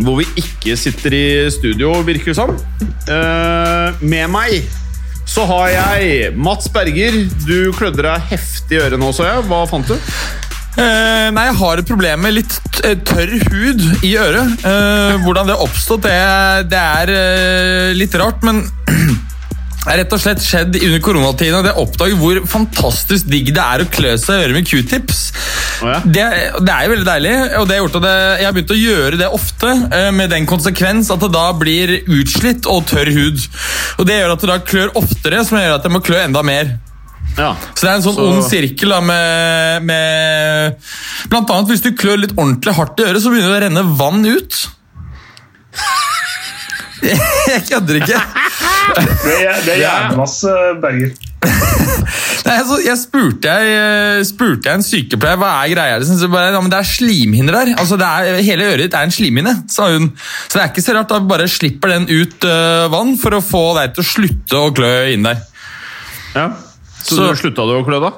hvor vi ikke sitter i studio, virker det som. Uh, Med meg så har jeg Mats Berger. Du klødde deg heftig i øret nå, så jeg. Hva fant du? Uh, nei, jeg har et problem med litt tørr hud i øret. Uh, hvordan det oppstått, det, det er eh, litt rart, men er rett og slett skjedd under koronatiden at jeg oppdager hvor fantastisk digg det er å klø seg i øret med q-tips. Oh ja. Det, det er jo veldig deilig, og det har gjort at jeg har begynt å gjøre det ofte, eh, med den konsekvens at det da blir utslitt og tørr hud. Og Det gjør at det da klør oftere, som gjør at jeg må klø enda mer. Ja. Så det er en sånn Så- ond sirkel da, med, med Blant annet hvis du klør litt ordentlig hardt i øret, så begynner det å renne vann ut. Jeg kødder ikke. Det er, det er hjernemasse, Berger. Nei, altså, jeg spurte jeg, eh, spurte jeg en sykepleier hva er greia. Det, så bare, ja, men det er slimhinner der. Altså, det er, hele øret ditt er en slimhinne, sa hun. Så det er ikke så rart. Da bare slipper den ut uh, vann for å få deg til å slutte å klø inn der. ja. Så, Så- du slutta du å klø, da?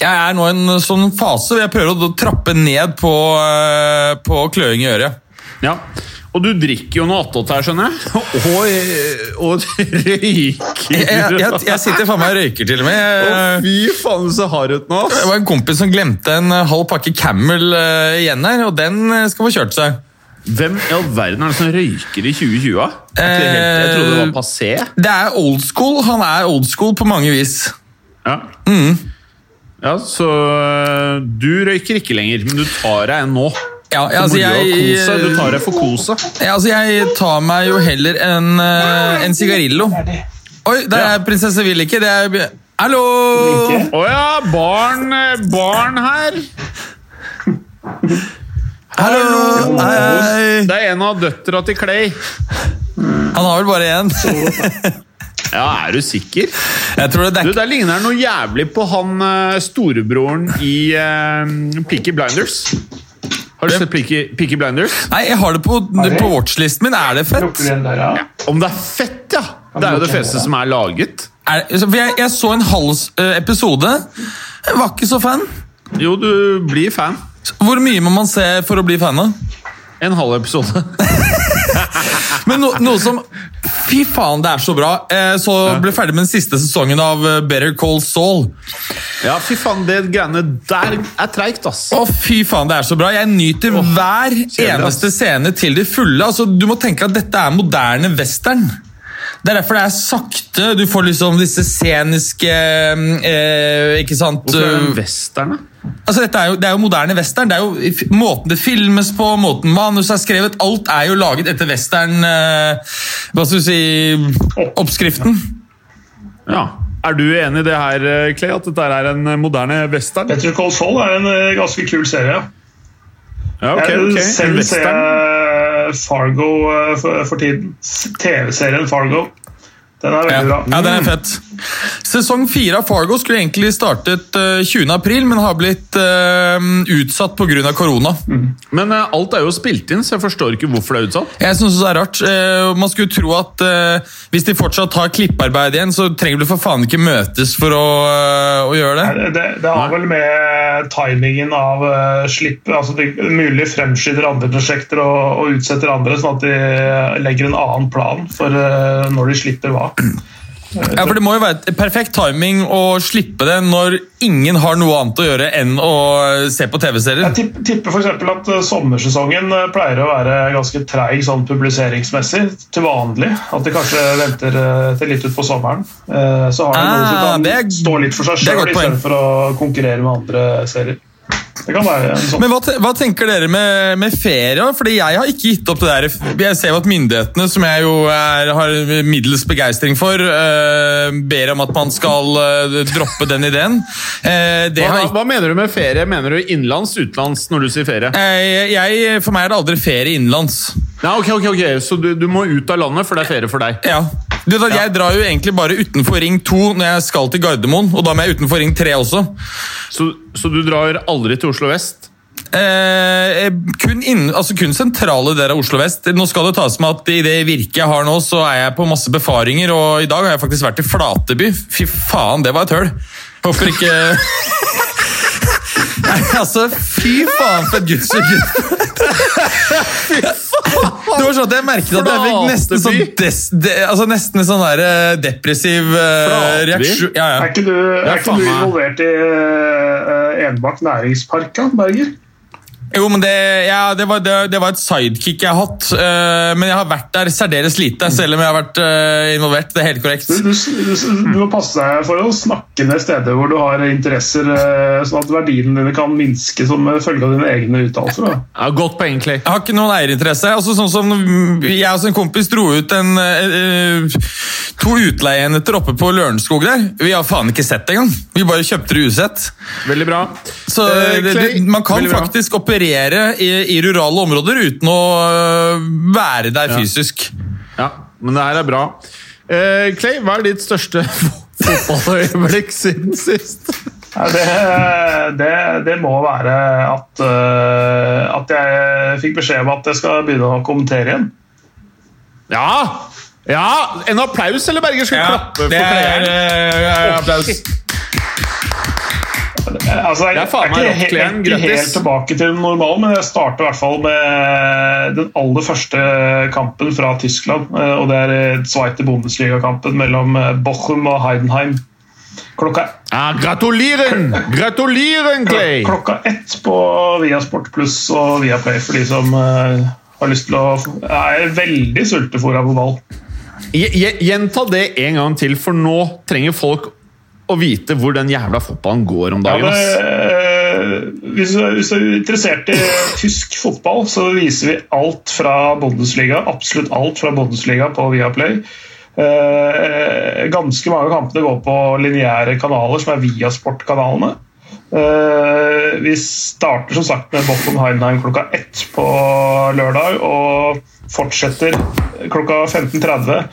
Jeg er nå i en sånn fase hvor jeg prøver å trappe ned på, eh, på kløing i øret. Ja. Og du drikker jo noe attåt her, skjønner jeg. Og, og røyker. Jeg, jeg, jeg, jeg sitter faen meg og røyker til og med. Å, Jeg, fy faen, så hardt hard ut nå. det var en kompis som glemte en eh, halv pakke Camel eh, igjen her, og den eh, skal få kjørt seg. Hvem i all verden er det som røyker i 2020? da? Er ikke det helt, jeg trodde det var passé. Det er old school. Han er old school på mange vis. Ja. ja, så du røyker ikke lenger, men du tar deg en nå. Ja, ja, altså, jeg. Du tar deg for kosa. ja, altså, jeg tar meg jo heller en, eh, en sigarillo. Oi, der Ja. er prinsesse Villike. Det er Hallo! Å ja, barn, øh, barn her. Hallo! Hei. Det er en av døtra til Clay. Han har vel bare én. Ja, er du sikker? Jeg tror det Du, er Der ligner han noe jævlig på han øh, storebroren i uh, Peaky Blinders. Har du sett Peaky, Peaky Blinders? Nei, jeg har det på, på watchlisten min. Er det fett? Der, ja? Om det er fett, ja! Det er jo det feteste som er laget. Er, for jeg, jeg så en halv eh, episode. Jeg var ikke så fan. Jo, du blir fan. Hvor mye må man se for å bli fan av? En halv episode. Men no, noe som Fy faen, det er så bra! Eh, så ble ferdig med den siste sesongen av eh, Better Call Saul. Ja, fy faen, det greiene der er treigt, ass. Å, fy faen, det er så bra! Jeg nyter hver kjedelig, eneste scene til det fulle. Altså, du må tenke at dette er moderne western. Det er derfor det er sakte. Du får liksom disse sceniske eh, Ikke sant? Hvorfor er det western, da? Altså, dette er jo, det er jo moderne western. Det er jo Måten det filmes på, måten manus er skrevet Alt er jo laget etter western eh, Hva skal du si Oppskriften. Ja. Er du enig i det her, eh, Clay, at dette er en eh, moderne western? Better Call Saul er en eh, ganske kul serie. Ja, ok, jeg ok. En selv ser jeg Fargo for, for tiden. TV-serien Fargo. Den er veldig Ja, bra. ja, den er fett. Sesong fire av Fargo skulle egentlig startet eh, 20. april, men har blitt uh, utsatt pga. korona. Men uh, alt er jo spilt inn, så jeg forstår ikke hvorfor det er utsatt. Jeg synes det er rart. Uh, man skulle tro at uh, hvis de fortsatt har klipparbeid igjen, så trenger du for faen ikke møtes for å, eh, å gjøre det. Det, det, det har vel med timingen av uh, slipp altså De mulig fremskynder andre prosjekter og, og utsetter andre, sånn at de legger en annen plan for eh, når de slipper hva. Ja, for Det må jo være perfekt timing å slippe det når ingen har noe annet å gjøre enn å se på TV-serier. Jeg tipp- tipper eksempel at eh, sommersesongen eh, pleier å være ganske treig sånn publiseringsmessig til vanlig. At de kanskje venter eh, til litt utpå sommeren. Så har de noe som Ah, kan det stå litt for seg sjøl, istedenfor å konkurrere med andre serier. Det kan være sånn Men hva, hva tenker dere med, med ferie? Fordi jeg har ikke gitt opp det der. Jeg ser jo at myndighetene, som jeg jo er, har middels begeistring for, uh, ber om at man skal uh, droppe den ideen. Uh, det har Hva, ikke hva mener du med ferie? Mener du innenlands, utenlands når du sier ferie? Eh, jeg, for meg er det aldri ferie innenlands. Ja, ok, ok, ok. Så du, du må ut av landet, for det er ferie for deg? Ja. Du, da, jeg drar jo egentlig bare utenfor Ring 2 når jeg skal til Gardermoen, og da må jeg utenfor Ring 3 også. Så, så du drar aldri til Oslo vest? Eh, kun, inn, altså kun sentrale deler av Oslo vest. Nå skal det tas med at I det virket jeg har nå, så er jeg på masse befaringer, og i dag har jeg faktisk vært i Flateby. Fy faen, det var et høl! Håper ikke Nei, altså, fy faen for et gudsord! Det var sånn at jeg merket at jeg fikk nesten sånn, des, de, altså nesten en sånn der eh, depressiv uh, reaksjon. Ja, Er ikke du, er Ja, ikke du involvert i uh, Enebakk næringspark, Berger? Jo, men det, ja, det, var, det, det var et sidekick jeg har hatt. Uh, men jeg har vært der særdeles lite, selv om jeg har vært uh, involvert. Det er helt korrekt. Du, du, du, du må passe deg for å snakke ned steder hvor du har interesser, uh, sånn at verdiene dine kan minske som følge av dine egne uttalelser. Ja, Godt poeng, Clay. Jeg har ikke noen eierinteresse. Altså, sånn som Jeg og en kompis dro ut en, to utleieenheter oppe på Lørenskog der. Vi har faen ikke sett det engang. Vi bare kjøpte det usett. Veldig bra. Så Clay, det, man kan faktisk operere i, i rurale områder uten å øh, være der fysisk. Ja, men det her er bra. Eh, Clay, hva er ditt største fotballøyeblikk siden sist? Ja, Det, det, det må være at, eh, at jeg fikk beskjed om at jeg skal begynne å kommentere igjen. Ja! Ja! En applaus, eller Berger skal klappe for det er er, er, applaus. Altså, jeg, er jeg er ikke, Glenn. he- ikke Grattis. helt tilbake til normalen, normale, men jeg starter i hvert fall med den aller første kampen fra Tyskland. eh, Og det er eh, Zweite Bundesliga-kampen mellom eh, Bochum og Heidenheim. Klokka, Ja, gratulieren! Gratulieren, Clay! klokka ett på Viasport pluss og Viaplay for de som eh, har lyst til å Jeg er veldig sultefòra på ball. Je- je- Gjenta det en gang til, for nå trenger folk å vite hvor den jævla fotballen går om Ja, dagen. det, ass. eh, hvis, du, hvis du er interessert i tysk fotball, så viser vi alt fra Bundesliga. Absolutt alt fra Bundesliga på Viaplay. Eh, ganske mange kampene går på lineære kanaler, som er Viasport-kanalene. Eh, vi starter som sagt med Bochum Heinheim klokka ett på lørdag, og fortsetter klokka 15.30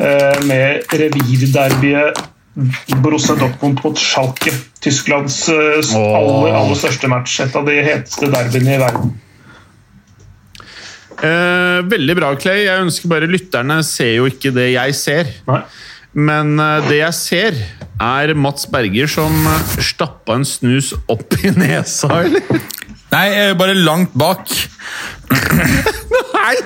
eh, med revirderbyet Borussia Dortmund mot Schalke. Tysklands eh, aller, aller største match. Et av de heteste derbyene i verden. Eh, veldig bra, Clay. Jeg ønsker bare Lytterne ser jo ikke det jeg ser. Nei. Men eh, det jeg ser, er Mats Berger som eh, stappa en snus opp i nesa, eller? Nei, bare langt bak. Nei!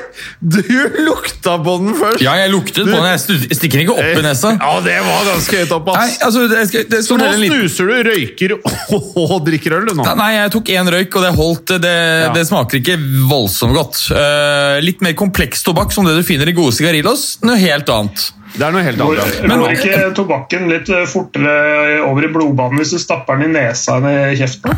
Du lukta på den først! Ja, jeg luktet på den. Jeg stikker ikke opp i nesa. Ja, det var ganske høyt opp, Nei, altså, det skal, det Så nå snuser du, røyker og drikker øl, du nå? Nei, jeg tok én røyk, og det holdt. Det, Ja. det smaker ikke voldsomt godt. Uh, litt mer kompleks tobakk, som det du finner i gode sigarillos. Noe helt annet. Det er noe helt annet. går ikke tobakken litt fortere over i blodbanen hvis du stapper den i nesa enn i kjeften?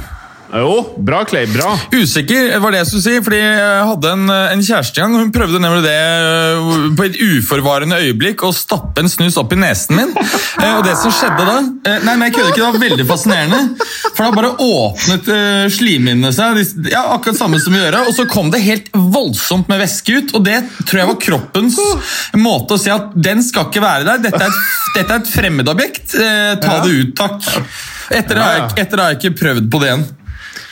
Jo, bra, Clay. Bra. Usikker var det jeg skulle si, fordi jeg hadde en, en kjæreste en gang. Hun prøvde nemlig det øh, på et uforvarende øyeblikk å stappe en snus opp i nesen min. Eh, Og det som skjedde da eh, Nei, men jeg kødder ikke, det var veldig fascinerende. For da bare åpnet uh, slimhinnene seg, ja, akkurat samme som i øret, og så kom det helt voldsomt med væske ut. Og det tror jeg var kroppens måte å si at den skal ikke være der. Dette er et, dette er et fremmedobjekt. Eh, ta det ut, takk. Etter det har jeg, etter det har jeg ikke prøvd på det igjen.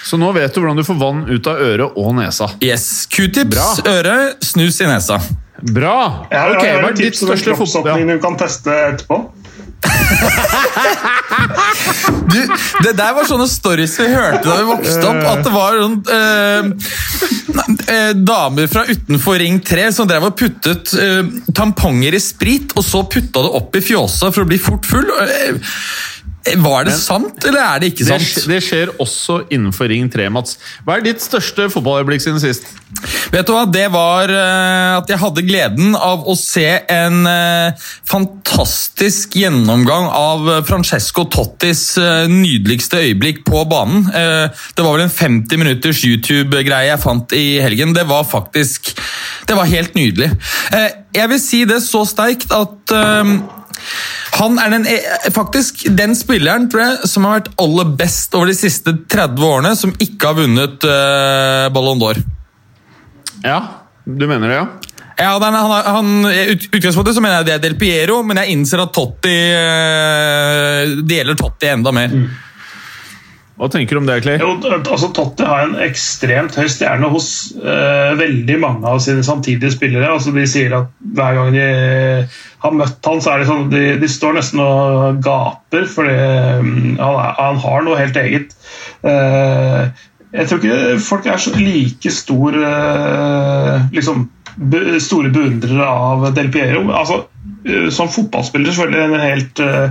Så nå vet du hvordan du får vann ut av øret og nesa. Yes. Q-tips, øre, snus i nesa. Bra! Jeg har, okay, jeg har et tips om en du kan teste etterpå. Du, det der var sånne stories vi hørte da vi vokste opp. At det var sånn eh, eh, damer fra utenfor Ring 3 som drev og puttet eh, tamponger i sprit, og så putta det opp i fjåsa for å bli fort full. Eh, var det sant, eller er det ikke sant? Det, det skjer også innenfor Ring 3, Mats. Hva er ditt største fotballøyeblikk siden sist? Vet du hva, Det var eh, at jeg hadde gleden av å se en eh, fantastisk gjennomgang av eh, Francesco Tottis eh, nydeligste øyeblikk på banen. Eh, det var vel en 50 minutters YouTube-greie jeg fant i helgen. Det var faktisk Det var helt nydelig. Eh, jeg vil si det så sterkt at eh, han er den, eh, faktisk den spilleren tror jeg, som har vært aller best over de siste 30 årene, som ikke har vunnet uh, Ballon d'Or. Ja. Du mener det, ja? Ja, den, han, han, ut- utgangspunktet så mener jeg det er Del Piero, men jeg innser at Totti uh, Det gjelder Totti enda mer. Hva tenker du om det, Clay? Jo, altså Totti har en ekstremt høy stjerne hos uh, veldig mange av sine samtidige spillere. Altså De sier at hver gang de har møtt han, så er det sånn de, de står nesten og gaper, fordi um, han, han har noe helt eget. Uh, jeg tror ikke folk er så like stor uh, liksom, store beundrere av Del Piero. Altså, som fotballspiller selvfølgelig en helt, eh,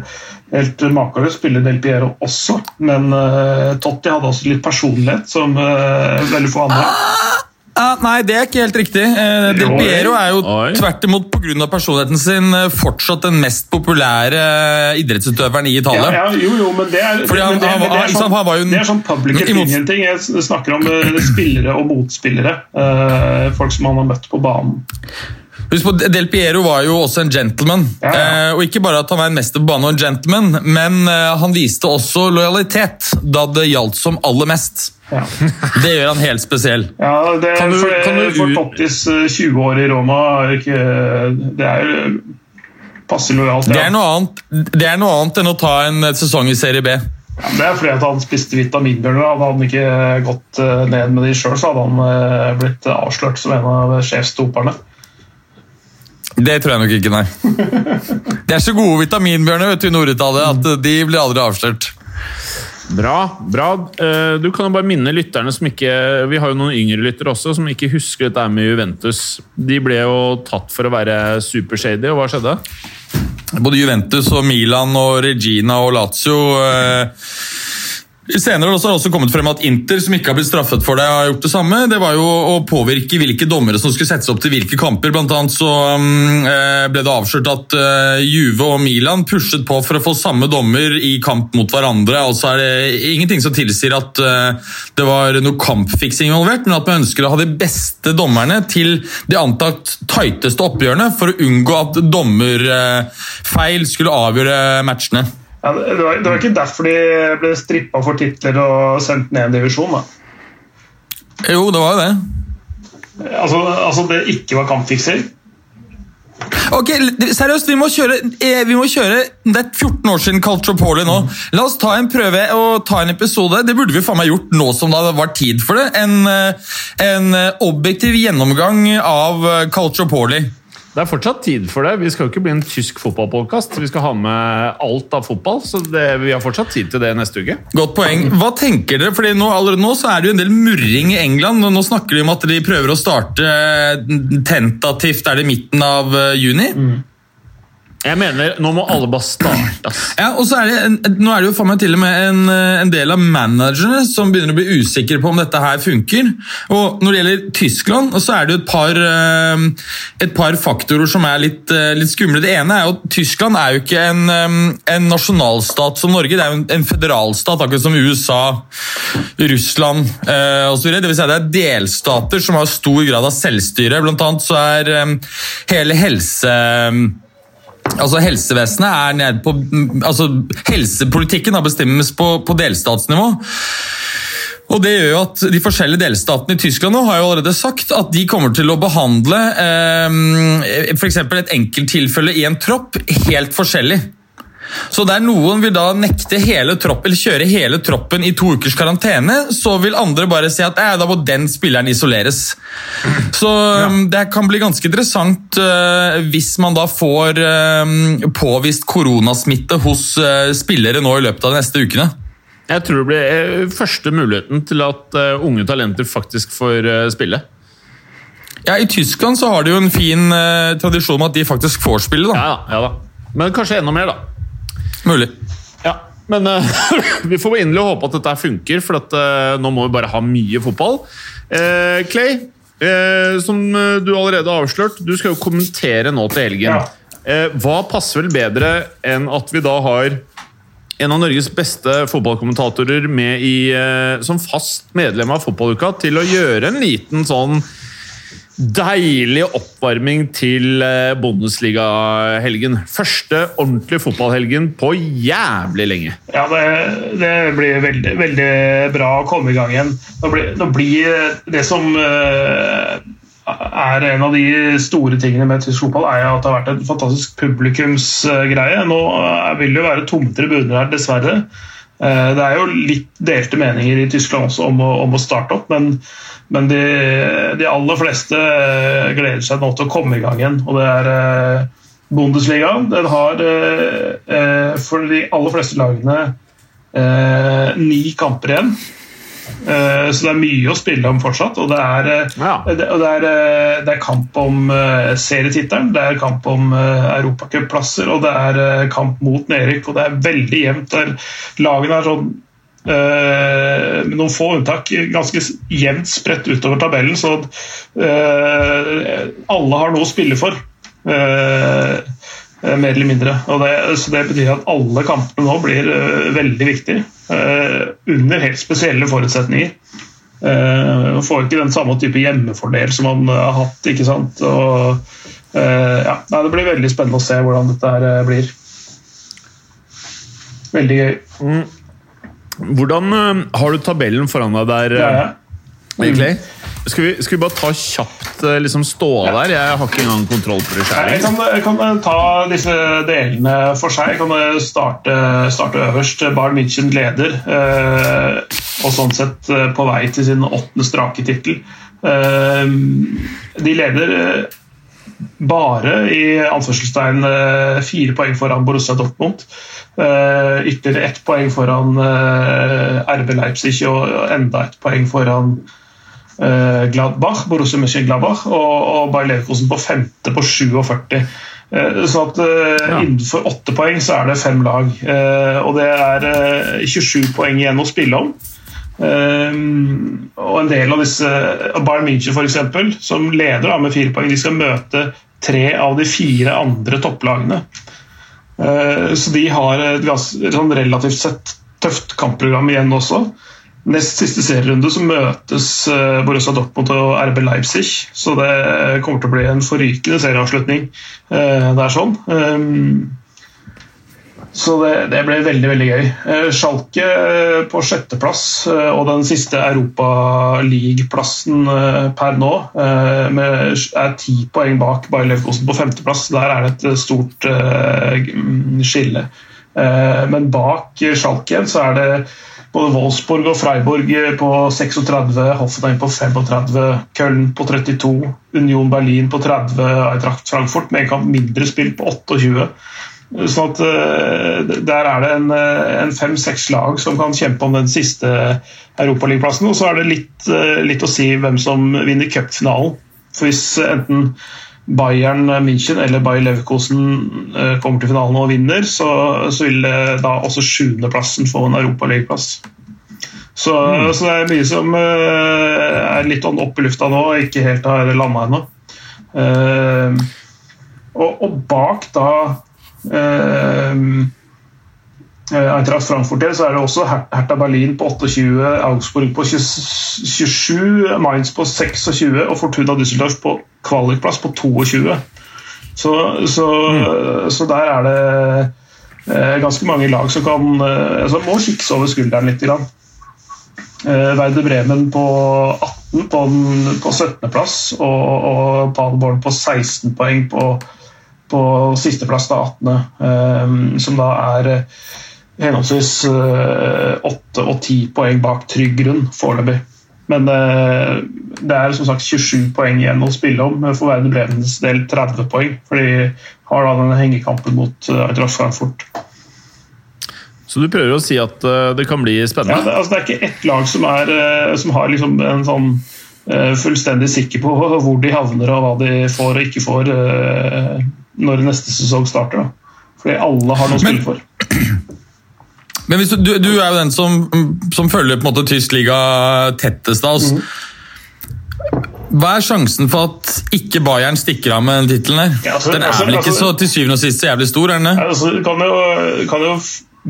helt makeløs spiller Del Piero også, men eh, Totti hadde også litt personlighet som eh, veldig få andre. Ah, nei, det er ikke helt riktig. Eh, Del Piero er jo Oi. tvert imot pga. personligheten sin eh, fortsatt den mest populære eh, idrettsutøveren i Ja, Italia. ja, jo, jo, men det er, Fordi han- men det, han- det er sånn, han var det er sånn public opinion-ting. Jeg snakker om eh, spillere og motspillere. eh, folk som han har møtt på banen. Husk på, Del Piero var jo også en gentleman. Ja, ja. Eh, og ikke bare at han var en mester på banen og en gentleman, men eh, han viste også lojalitet da det gjaldt som aller mest. Ja. Det gjør han helt spesiell. Ja, det, Kan du- for, kan du for Tottis eh, 20 år i Roma er ikke Det er jo passe lojalt. Det er noe annet, det er noe annet enn å ta en eh, sesong i Serie B. Ja, det er fordi at han spiste vitaminbjørner. Hadde han ikke gått eh, ned med de sjøl, så hadde han eh, blitt avslørt som en av sjefsdoperne. Det tror jeg nok ikke, nei. Det er så gode vitaminbjørner vet du, i Nord-Italia at de blir aldri avslørt. Bra. bra. Eh, Du kan jo bare minne lytterne som ikke Vi har jo noen yngre lyttere også som ikke husker dette med Juventus. De ble jo tatt for å være supershady, og hva skjedde? Både Juventus og Milan og Regina og Lazio eh, Senere har det også kommet frem at Inter, som ikke har blitt straffet for det, har gjort det samme. Det var jo å påvirke hvilke dommere som skulle settes opp til hvilke kamper. Blant annet så mm, eh, ble det avslørt at eh, Juve og Milan pushet på for å få samme dommer i kamp mot hverandre. Altså er det ingenting som tilsier at eh, det var noe kampfiksing involvert, men at man ønsker å ha de beste dommerne til de antatt tighteste oppgjørene for å unngå at dommerfeil skulle avgjøre matchene. Ja, det, var, det var ikke derfor de ble strippa for titler og sendt ned en divisjon. da. Jo, det var jo det. Altså, altså det ikke var kampfikser? Ok, seriøst, vi må kjøre, eh, vi må kjøre Det er 14 år siden Culture Calciopoli nå. La oss ta en prøve og ta en episode. Det burde vi faen meg gjort nå som det var tid for det. En, eh, en eh, objektiv gjennomgang av Culture Calciopoli. Det er fortsatt tid for det. Vi skal jo ikke bli en tysk fotballpodkast. Vi skal ha med alt av fotball, så det, vi har fortsatt tid til det neste uke. Godt poeng. Hva tenker dere? Fordi nå, Allerede nå så er det jo en del murring i England. og Nå snakker de om at de prøver å starte eh, tentativt er det midten av juni. juni. Jeg mener, nå må alle bare starte. Ja, og så er det, Nå er det jo for meg til og med en, eh, en del av managerne som begynner å bli usikre på om dette her funker. Og Når det gjelder Tyskland, så er det jo et par, eh, et par faktorer som er litt, eh, litt skumle. Det ene er jo at Tyskland er jo ikke en, en nasjonalstat som Norge. Det er jo en, federalstat, akkurat som USA, Russland eh, osv. Vil si at det er delstater som har stor grad av selvstyre. Blant annet så er hele helse... Altså Helsevesenet er nede på altså Helsepolitikken da bestemmes på, på delstatsnivå. Og det gjør jo at De forskjellige delstatene i Tyskland nå har jo allerede sagt at de kommer til å behandle eh, f.eks. et enkelttilfelle i en tropp helt forskjellig. Så der noen vil da nekte hele troppen, eller kjøre hele troppen i to ukers karantene, så vil andre bare si at da må den spilleren isoleres. Så ja. det kan bli ganske interessant uh, hvis man da får uh, påvist koronasmitte hos uh, spillere nå i løpet av de neste ukene. Jeg tror det blir eh, første muligheten til at eh, unge talenter faktisk får eh, spille. Ja, I Tyskland så har de jo en fin tradisjon med at de faktisk får spille. da. Ja ja da. Men kanskje enda mer, da. Mulig. Ja, Men uh, vi får inderlig håpe at dette funker, for at, uh, nå må vi bare ha mye fotball. Uh, Clay, eh, som du allerede har avslørt, du skal jo kommentere nå til helgen. Ja. Eh, hva passer vel bedre enn at vi da har en av Norges beste fotballkommentatorer med i, som fast medlem av fotballuka til å gjøre en liten sånn deilig oppvarming til eh, Bundesliga-helgen. Første ordentlige fotballhelgen på jævlig lenge. Ja, det, det blir veldig, veldig bra å komme i gang igjen. Nå blir, nå blir det som eh, er en av de store tingene med tysk fotball er at det har vært en fantastisk publikumsgreie. Nå vil det jo være tomme tribuner her, dessverre. Det er jo litt delte meninger i Tyskland også om å, om å starte opp, men, men de, de, aller fleste gleder seg nå til å komme i gang igjen. Og det er Bundesliga. Den har for de aller fleste lagene ni kamper igjen. Eh, så det er mye å spille om fortsatt. Og det er, eh, ja. det, og det er, eh, det er kamp om serietittelen, det er kamp om europacupplasser, og det er kamp mot nedrykk. Og det er veldig jevnt. Lagene er sånn med noen få unntak ganske jevnt spredt utover tabellen, så alle har noe å spille for. Mer eller mindre. Det, så Det betyr at alle kampene nå blir uh, veldig viktige, uh, under helt spesielle forutsetninger. Uh, man får ikke den samme type hjemmefordel som man har hatt. ikke sant? Og, ja, nei, det blir veldig spennende å se hvordan dette her blir. Veldig gøy. Mm. Hvordan Har du tabellen foran deg der? Ja, ja. Egentlig? Skal vi, skal vi, bare ta kjapt eh, liksom stå ja. der? Jeg har ikke engang kontroll på det sjøl. Jeg, jeg, kan eh, ta disse delene for seg. Jeg kan eh, starte, starte øverst. Bayern München leder, eh, og sånn sett på vei til sin åttende strake tittel. Eh, de leder bare i anførselstegn fire poeng foran Borussia Dortmund. Ytterligere ett poeng foran RB Leipzig og enda ett poeng foran Eh, Gladbach, Borussia Mönchengladbach og, og Bayer Leverkusen på femte på 47. Eh, så at uh, ja. Innenfor åtte poeng så er det fem lag. Og det er uh, 27 poeng igjen å spille om. og en del av disse Bayern München f.eks., som leder da, med fire poeng, de skal møte tre av de fire andre topplagene. så de har et, et sånn relativt sett tøft kampprogram igjen også nest siste serierunde så møtes eh, Borussia Dortmund og RB Leipzig. Så det kommer til å bli en forrykende serieavslutning. Eh, det er sånn. Ehm, så det, det ble veldig veldig gøy. Eh, Schalke på sjetteplass og den siste Europaligaplassen per nå med, er ti poeng bak Bayer Leverkosten på femteplass. Der er det et stort skille. Men bak Schalke så er det både Wolfsburg og Freiburg på 36, Hoffenheim på 35, Köln på 32, Union Berlin på 30, Eintracht Frankfurt med en kamp mindre spill på 28. Sånn at uh, Der er det en, eh, en fem-seks lag som kan kjempe om den siste europaligaplassen. Og så er det litt, litt, å si hvem som vinner cupfinalen. For hvis enten Bayern München eller Bayer Leverkosen eh, kommer til finalen og vinner, så, så vil da også sjuendeplassen få en europaligaplass. Så, mm. så, det er mye som uh, er litt opp i lufta nå og ikke helt har landa ennå. Uh, og, og, bak da uh, Eh, Eintracht Frankfurt så er det også Hertha Berlin på 28, Augsburg på 27, Mainz på 26 og Fortuna Düsseldorf på kvalikplass på 22. Så, så, mm. så der er det eh, ganske mange lag som kan eh, altså må kikkes over skulderen litt. Grann. Eh, Werder Bremen på 18 på, på 17.-plass og, og Paderborn på 16 poeng på, på sisteplass, 18., eh, som da er henholdsvis eh, åtte og ti poeng bak trygg grunn foreløpig. Men eh, det er som sagt 27 poeng igjen å spille om for Werder Brevens del 30 poeng. For de har da denne hengekampen mot eh, Eintracht Frankfurt. Så du prøver å si at det kan bli spennende? Ja, det, altså, det er ikke ett lag som, er, som har liksom en sånn fullstendig sikker på hvor de havner og hva de får og ikke får når neste sesong starter. Fordi alle har noe å spille for. Men du, du, du, er jo den som, som følger på en måte tysk liga tettest av oss. Mm. Hva er sjansen for at ikke Bayern stikker av med den tittelen? Ja, altså, den er altså, vel ikke altså, så til syvende og sist så jævlig stor? er den ja, altså, kan, jo, kan jo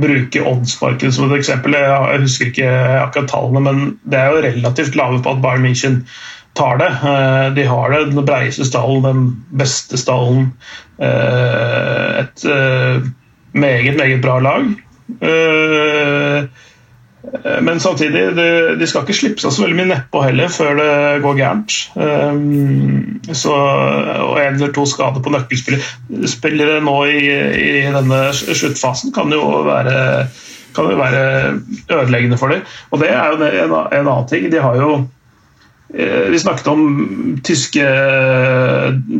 bruke oddsmarkedet som et eksempel. Jeg, jeg husker ikke akkurat tallene, men det er jo relativt lave på at Bayern München tar det. Eh, de har det, den breieste stallen, den beste stallen. Eh, et eh, meget, meget bra lag. Uh, Men samtidig, de skal ikke slippe seg så veldig mye nedpå heller før det går gærent. Så, og en eller to skader på nøkkelspillere nå i, i denne sluttfasen kan jo være, kan jo være ødeleggende for dem. Og det er jo en, en annen ting. De har jo Eh, vi snakket om tyske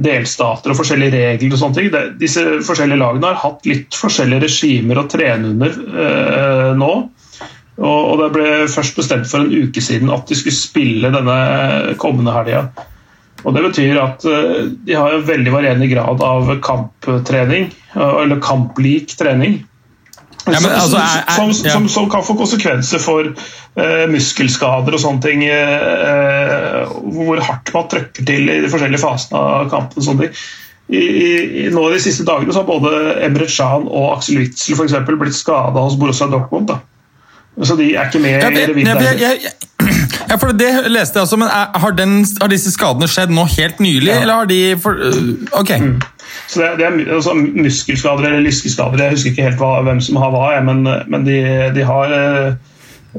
delstater og forskjellige regler. og sånne ting. Disse forskjellige lagene har hatt litt forskjellige regimer å trene under eh, nå. Og, Det ble først bestemt for en uke siden at de skulle spille denne kommende helga. Og Det betyr at eh, de har en veldig varierende grad av kamptrening, eller kamplik trening. Ja, men, altså, er, er, som, som, som, kan få konsekvenser for muskelskader og sånne ting. Uh, hvor hardt man trøkker til i de forskjellige fasene av kampen. og sånne ting. I, i, nå De siste dagene så har både Emre Can og Axel Witzel for eksempel, blitt skada hos Borussia Dortmund. Da. Så de er ikke med ja, det, i revyen. Ja, for Det leste jeg også, men er, har, den, har, disse skadene skjedd nå helt nylig, ja. eller har de for, uh, Ok. Mm. Så det, det er altså, Muskelskader eller lyskeskader, jeg husker ikke helt hva, hvem som har hva, men, men de, de, har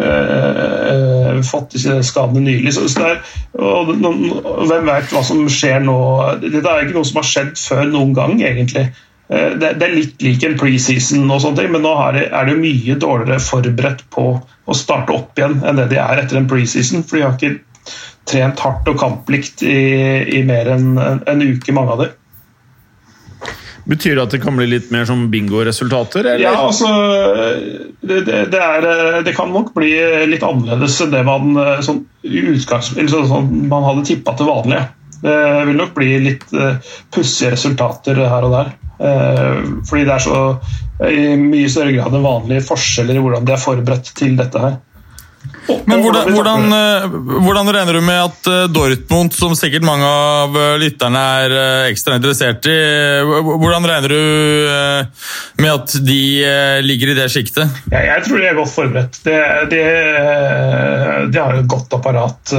uh, fått disse skadene nylig. Så, så er, og, hvem vet hva som skjer nå? Dette er ikke noe som har skjedd før noen gang, egentlig. Eh, det, er litt lik en preseason, og sånne ting, men nå er det, det mye dårligere forberedt på å starte opp igjen enn det de er etter en preseason. For de har ikke trent hardt og kamplikt i, i mer enn en, en uke, mange av dem. Betyr det at det kan bli litt mer som bingoresultater? Ja, altså det, det, er, det, kan nok bli litt annerledes enn det man, sånn, sånn, man hadde tippa til vanlig. Det vil nok bli litt uh, pussige resultater her og der. Uh, fordi det er så i mye større grad enn vanlige forskjeller i hvordan de er forberedt til dette her. Men hvordan, hvordan, eh, hvordan, regner du med at eh, Dortmund, som sikkert mange av lytterne er ekstra interessert i, hvordan regner du med at de ligger i det sjiktet? Ja, jeg tror de er godt forberedt. De, de, de har et godt apparat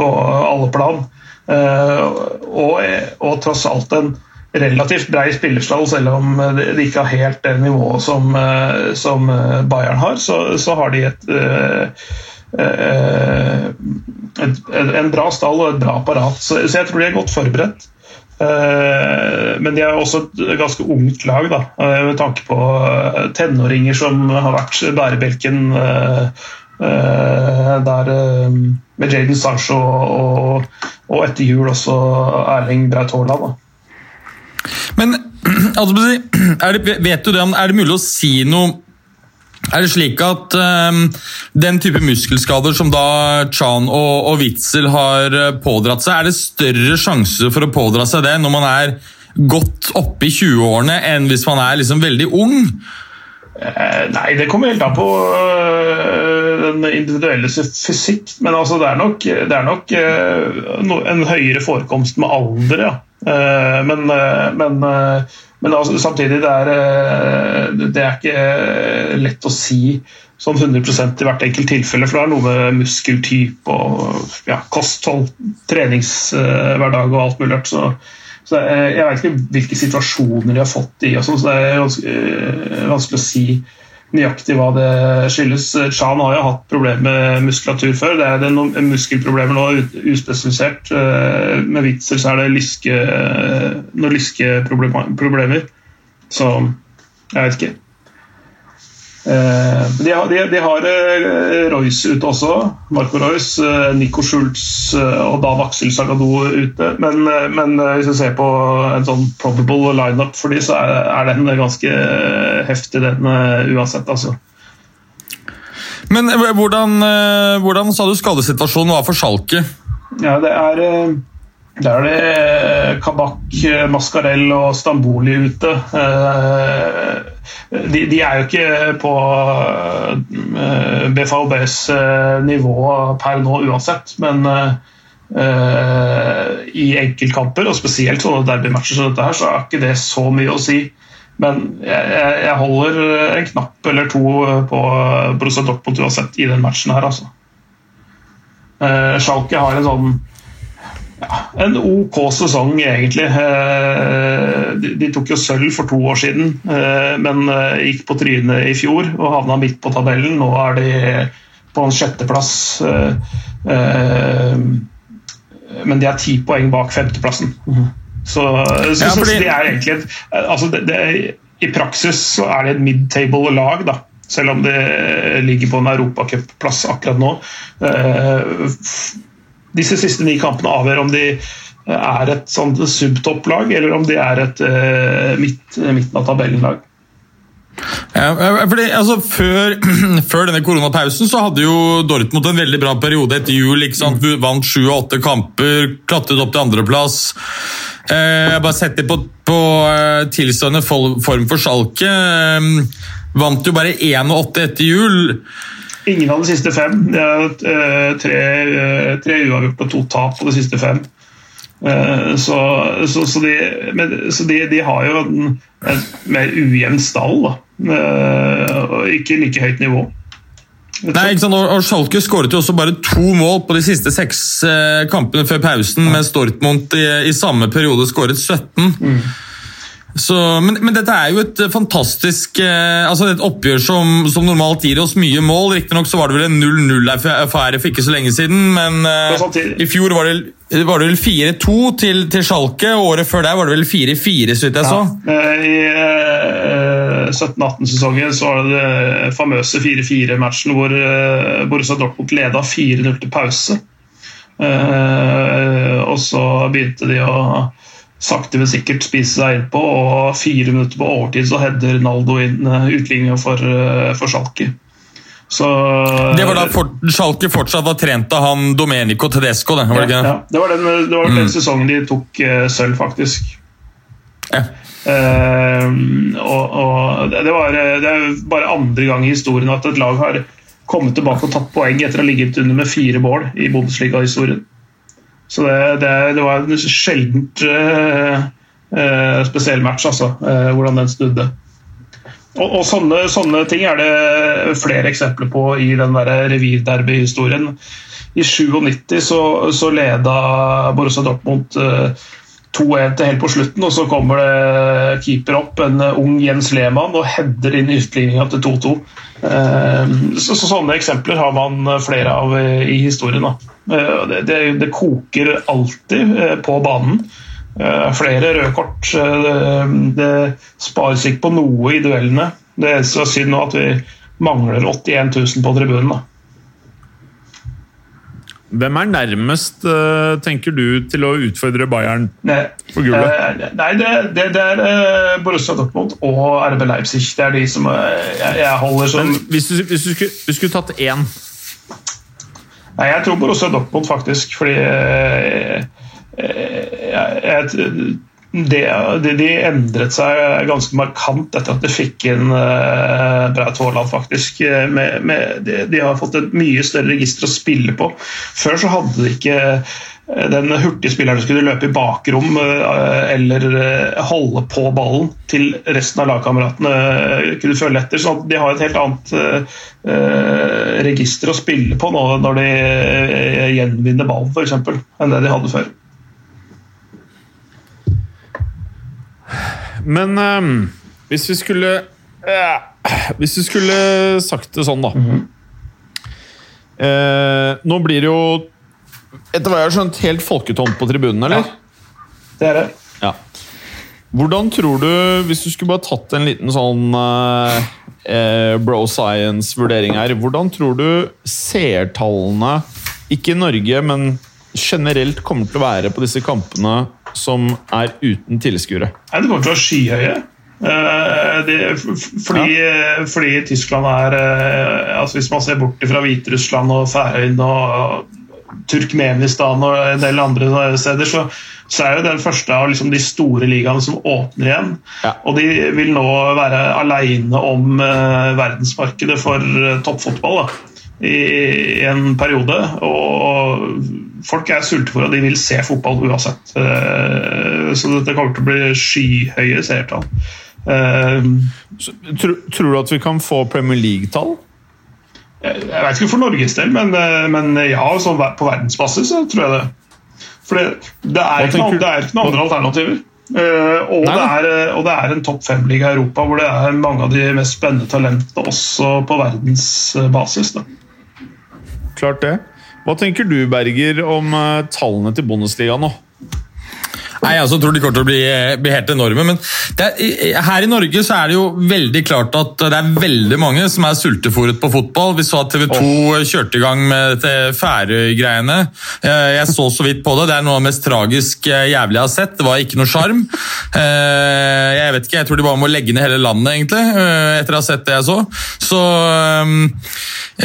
på alle plan. Og, og tross alt en relativt brei spillerstall, selv om de ikke har helt det nivået som, eh, som eh, Bayern har, så, så har de et, eh, et, et, en bra stall og et bra apparat. Så, så, jeg tror de er godt forberedt. Men de er også et ganske ungt lag, da, med tanke på tenåringer som har vært bærebjelken der med Jaden Sancho og, og etter jul også Erling Braut Haaland. Men altså, det, vet du det, er det mulig å si noe er det slik at um, den type muskelskader som da Chan og, og Witzel har eh, pådratt seg, er det større sjanse for å pådra seg det når man er godt oppe i 20-årene, enn hvis man er liksom veldig ung? Eh, nei, det kommer helt an på øh, den individuelle fysikk. Men altså, det er nok, det er nok en høyere forekomst med alder, ja. Eh, men, eh, men, eh, men altså, samtidig, det er, det er ikke lett å si sånn 100% i hvert enkelt tilfelle, for det er noe med muskeltype og ja, kosthold, treningshverdag og alt mulig. Så, så jeg vet ikke hvilke situasjoner de har fått i, og sånn, så det er ganske vanskelig å si nøyaktig hva det skyldes. Chan har jo hatt problemer med muskulatur før. Det er, noen muskelproblemer nå, uspesifisert. Eh, med vitser så er det lyske, noen lyskeproblemer. Så jeg vet ikke. Eh, de har, de, de har eh, Royce ute også. Marco Royce, eh, Nico Schultz og da Aksel Sagado ute. Men, men, hvis vi ser på en sånn probable lineup for de, så er, er den ganske heftig, den uansett. altså. Men hvordan, hvordan sa du skadesituasjonen var for Schalke? Ja, det er der er det Kabak, Mascarell og Stamboli ute. De, de, er jo ikke på eh, eh, nivå per nå uansett, men i enkeltkamper, og spesielt sånne derbymatcher som dette her, så er ikke det så mye å si. Men jeg, jeg holder en knapp eller to på Borussia Dortmund uansett i den matchen her, altså. Schalke har en sånn ja, en OK sesong, egentlig. Eh, de, de, tok jo sølv for to år siden, eh, men eh, gikk på trynet i fjor og havna midt på tabellen. Nå er de på en sjetteplass. Men de er ti poeng bak femteplassen. Så, så, ja, fordi... så de er egentlig et, altså det, det, I praksis så er det et mid-table-lag, da selv om det ligger på en europacupplass akkurat nå disse siste ni kampene avgjør om de er et sånn subtopplag, eller om de er et uh, midt, midten av tabellenlag. Ja, fordi, altså, før, før, denne koronapausen så hadde jo Dortmund en veldig bra periode etter jul. Mm. Vant sju av åtte kamper, klatret opp til andreplass. Eh, bare sett det på, på tilstående form for Schalke. Eh, vant jo bare 1-8 etter jul. Ingen av de siste fem. Det er uh, tre, uh, tre uavgjort og to tap på de siste fem. Uh, så, så, så, de, så de, de, har jo en, en mer ujevn stall, da. og ikke like høyt nivå. Nei, ikke sant? Og Schalke skåret jo også bare to mål på de siste seks kampene før pausen, mens Dortmund i, i, samme periode skåret 17. Mm. Så, men, men, dette er jo et fantastisk eh, altså et oppgjør som, som, normalt gir oss mye mål. Riktignok var det vel en 0-0-affære for ikke så lenge siden, men eh, i fjor var det, var det vel 4-2 til, til Schalke. Året før der var det vel 4-4, så vidt jeg så. Ja. I eh, 17-18-sesongen så var det det famøse 4-4-matchen hvor eh, Borussia Dortmund leda 4-0 til pause. Eh, og så begynte de å sakte, men sikkert spise seg innpå. Og fire minutter på overtid så header Naldo inn eh, utligninga for, eh, for Schalke. Så, det var da for, Schalke fortsatt var trent av han Domenico Tedesco? Det var, ja, ja. det var den, det var den mm. sesongen de tok uh, sølv, faktisk. Ja. Uh, og, og det, var, det er bare andre gang i historien at et lag har kommet tilbake og tatt poeng etter å ha ligget under med fire mål i Bundesliga-historien. Så det, det, det var en sjeldent uh, uh, spesiell match, altså, uh, hvordan den snudde. Og, og sånne, sånne, ting er det flere eksempler på i den revirderby-historien. I 97 så, så leda Borussia Dortmund 2-1 til helt på slutten, og så kommer det keeper opp, en ung Jens Lehmann, og header inn ytterligninga til 2-2. Så, så, sånne eksempler har man flere av i historien. Eh, det, det, det koker alltid eh, på banen. Eh, flere røde kort. Det spares ikke på noe i duellene. Det er så synd nå at vi mangler 81 000 på tribunen. da. Hvem er nærmest, tenker du, til å utfordre Bayern nei, for gullet? Nei, det, det, det, er Borussia Dortmund og RB Leipzig. Det er de som jeg, jeg holder som hvis du, hvis du, skulle, hvis du skulle tatt én Nei, jeg tror Borussia Dortmund, faktisk. Fordi jeg, jeg, jeg, det, de endret seg ganske markant etter at de fikk inn uh, Braut Haaland, faktisk. Med, med, de, de, har fått et mye større register å spille på. Før så hadde de ikke den hurtige spilleren som kunne løpe i bakrom eh, eller eh, holde på ballen til resten av lagkameratene eh, kunne følge etter. Så de har et helt annet register å spille på nå når de gjenvinner ballen, f.eks., enn det de hadde før. Men um, hvis vi skulle uh, Hvis vi skulle sagt det sånn, da. Mm -hmm. uh, nå blir det jo etter hva jeg har skjønt, helt folketomt på tribunen, eller? Ja, det er det. Ja. Hvordan tror du, hvis du skulle bare tatt en liten sånn uh, bro science-vurdering her Hvordan tror du seertallene, ikke i Norge, men generelt kommer til å være på disse kampene som er uten tilskuere? Det kommer til å være skyhøye. Det, fordi, ja. fordi, Tyskland er altså Hvis man ser bort fra Hviterussland og Færøyene og Turkmenistan og en del andre steder, så, så er jo den første av liksom de store ligaene som åpner igjen. Ja. Og de vil nå være aleine om uh, verdensmarkedet for toppfotball da, i, i, en periode. Og folk er sulte for, og de vil se fotball uansett. Uh, så dette kommer til å bli skyhøye seertall. Tror, tror du at vi kan få Premier League-tall? Jeg vet ikke for Norges del, men, eh, men ja, på verdensbasis så tror jeg det. For det, det, er ikke noen, det er ikke noen andre alternativer. Eh, og, det er, eh, og det er en topp fem-liga i Europa hvor det er mange av de mest spennende talentene også på verdensbasis. Da. Klart det. Hva tenker du, Berger, om eh, tallene til Bundesliga nå? Nei, Jeg altså, tror de kommer til å bli, bli helt enorme. Men det er, her i Norge så er det jo veldig klart at det er veldig mange som er sultefòret på fotball. Vi så at TV 2 kjørte i gang med Færøy-greiene. Eh, Jeg så så vidt på det. Det er noe av det mest tragisk eh, jævlig jeg har sett. Det var ikke noe sjarm. Eh, Jeg vet ikke, jeg tror de bare må legge ned hele landet, egentlig, eh, etter å ha sett det jeg så. Så eh,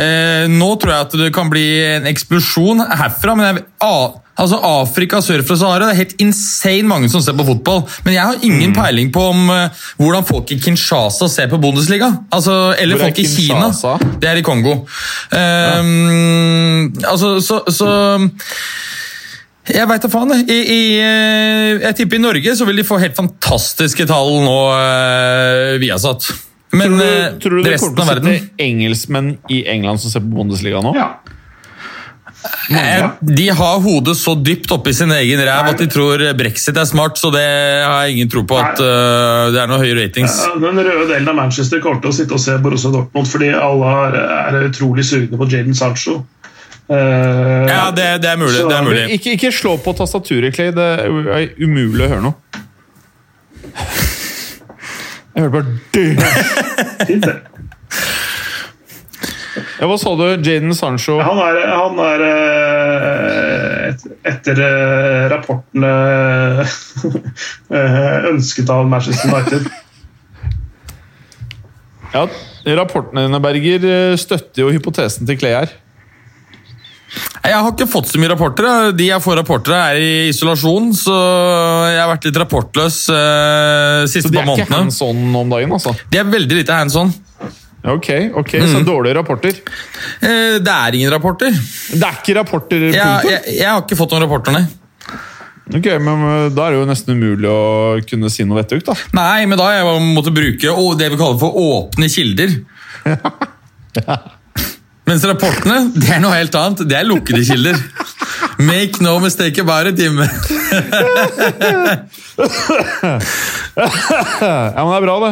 eh, nå tror jeg at det kan bli en eksplosjon herfra. men jeg, Altså Afrika sør for Sahara, det er helt insane mange som ser på fotball. Men jeg har ingen Mm. peiling på om uh, hvordan folk i Kinshasa ser på Bundesliga. Altså, eller er folk i Kina. Det er i Kongo. Ehm, altså, så, så Jeg veit da faen. jeg. I, i, eh, jeg tipper i Norge så vil de få helt fantastiske tall nå uh, Viasat. Men Tror du, eh, tror du det resten kommer av til å sitte engelskmenn i England som ser på Bundesliga nå? Ja. De har hodet så dypt oppi sin egen ræv at de tror brexit er smart, så det har jeg ingen tro på at uh, det er noe høye ratings. Den røde delen av Manchester kommer til å sitte og se Borussia Dortmund fordi alle er, utrolig sugne på Jaden Sancho. Uh, Ja, det, det er mulig. Så- det er mulig. Ikke, ikke slå på tastaturet, Clay. Det er umulig å høre noe. Jeg hørte bare. Fint, det. Ja, hva sa du? Jaden Sancho? Han er, han er eh, et, etter eh, rapportene eh, ønsket av Manchester United. Ja, Rapportene dine, Berger, eh, støtter jo hypotesen til Clay her. Jeg har ikke fått så mye rapporter. De jeg får rapporter av, er i isolasjon, så jeg har vært litt rapportløs uh, siste Så de er ikke hands on om dagen, altså? De er veldig lite hands on. Ok, ok, så Mm. dårlige rapporter. Eh, det er ingen rapporter. Det er ikke rapporter, punktum? jeg, jeg har ikke fått noen rapporter, nei. Ok, men uh, Da er det jo nesten umulig å kunne si noe vettugt, da. Nei, men da har jeg måttet bruke det vi kaller for åpne kilder. Mens rapportene det er noe helt annet. Det er lukkede kilder. Make no mistake about it, Jim. Ja, men det er bra, det.